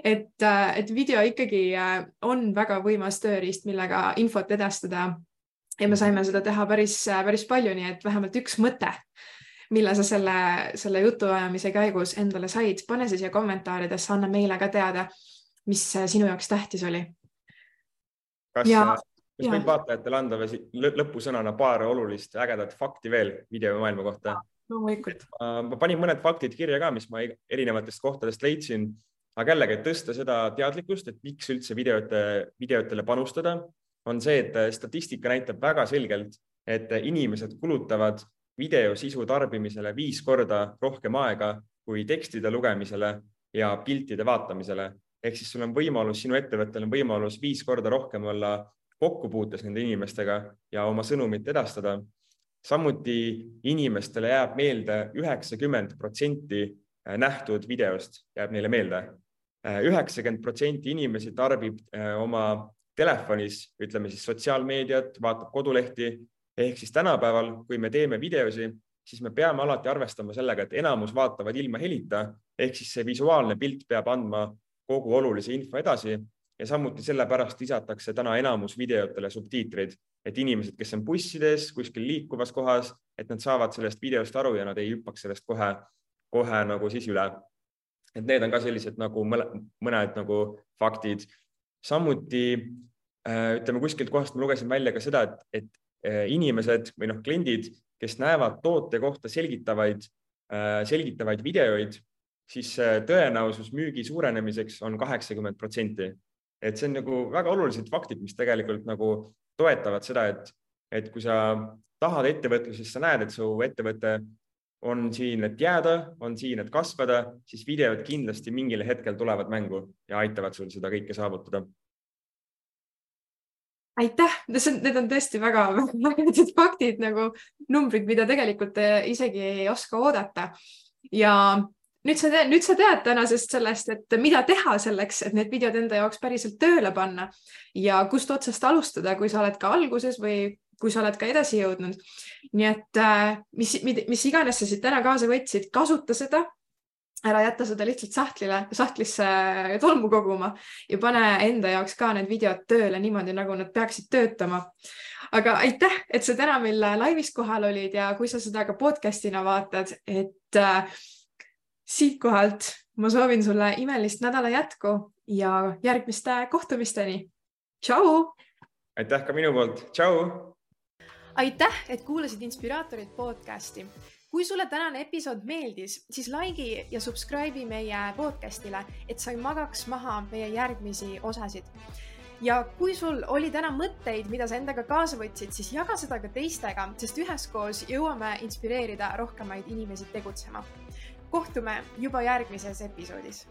et, äh, et video ikkagi on väga võimas tööriist, millega infot edastada. ja me saime seda teha päris, päris palju, nii et vähemalt üks mõte, mille sa selle, selle jutuajamise käigus endale said, pane see siia kommentaaridesse, anna meile ka teada, mis sinu jaoks tähtis oli. kas ja kas võid vaatajatele anda lõpusõnana paar olulist ägedat fakti veel videomaailma kohta? loomulikult. ma panin mõned faktid kirja ka, mis ma erinevatest kohtadest leidsin, aga jällegi, et tõsta seda teadlikkust, et miks üldse videote, videotele panustada, on see, et statistika näitab väga selgelt, et inimesed kulutavad videosisu tarbimisele viis korda rohkem aega kui tekstide lugemisele ja piltide vaatamisele. ehk siis sul on võimalus, sinu ettevõttel on võimalus viis korda rohkem olla kokkupuutes nende inimestega ja oma sõnumit edastada. samuti inimestele jääb meelde üheksakümmend protsenti nähtud videost jääb neile meelde. üheksakümmend protsenti inimesi tarbib oma telefonis, ütleme siis sotsiaalmeediat, vaatab kodulehti ehk siis tänapäeval, kui me teeme videosi, siis me peame alati arvestama sellega, et enamus vaatavad ilma helita ehk siis see visuaalne pilt peab andma kogu olulise info edasi ja samuti sellepärast lisatakse täna enamus videotele subtiitrid, et inimesed, kes on bussides, kuskil liikuvas kohas, et nad saavad sellest videost aru ja nad ei hüppaks sellest kohe, kohe nagu siis üle. et need on ka sellised nagu mõned nagu faktid. samuti äh, ütleme kuskilt kohast ma lugesin välja ka seda, et, et inimesed või noh, kliendid, kes näevad toote kohta selgitavaid, äh, selgitavaid videoid, siis tõenäosus müügi suurenemiseks on kaheksakümmend protsenti et see on nagu väga olulised faktid, mis tegelikult nagu toetavad seda, et, et kui sa tahad ettevõtluses, sa näed, et su ettevõte on siin, et jääda, on siin, et kasvada, siis videod kindlasti mingil hetkel tulevad mängu ja aitavad sul seda kõike saavutada. Aitäh, need on tõesti väga-väga head [LAUGHS] faktid nagu numbrid, mida tegelikult isegi ei oska oodata ja nüüd sa tead, nüüd sa tead tänasest sellest, et mida teha selleks, et need videod enda jaoks päriselt tööle panna ja kust otsast alustada, kui sa oled ka alguses või kui sa oled ka edasi jõudnud. nii et äh, mis, mis iganes sa siit täna kaasa võtsid, kasuta seda. Ära jäta seda lihtsalt sahtlile, sahtlisse tolmu koguma ja pane enda jaoks ka need videod tööle niimoodi, nagu nad peaksid töötama aga aitäh, et sa täna meil laivis kohal olid ja kui sa seda ka podcast'ina vaatad, et äh, siitkohalt ma soovin sulle imelist nädala jätku ja järgmiste kohtumisteni. tšau. aitäh ka minu poolt, tšau. aitäh, et kuulasid Inspiraatorid podcasti. Kui sulle tänane episood meeldis, siis like'i ja subscribe'i meie podcastile, et sa ei magaks maha meie järgmisi osasid ja kui sul oli täna mõtteid, mida sa endaga kaasa võtsid, siis jaga seda ka teistega, sest üheskoos jõuame inspireerida rohkemaid inimesi tegutsema kohtume juba järgmises episoodis.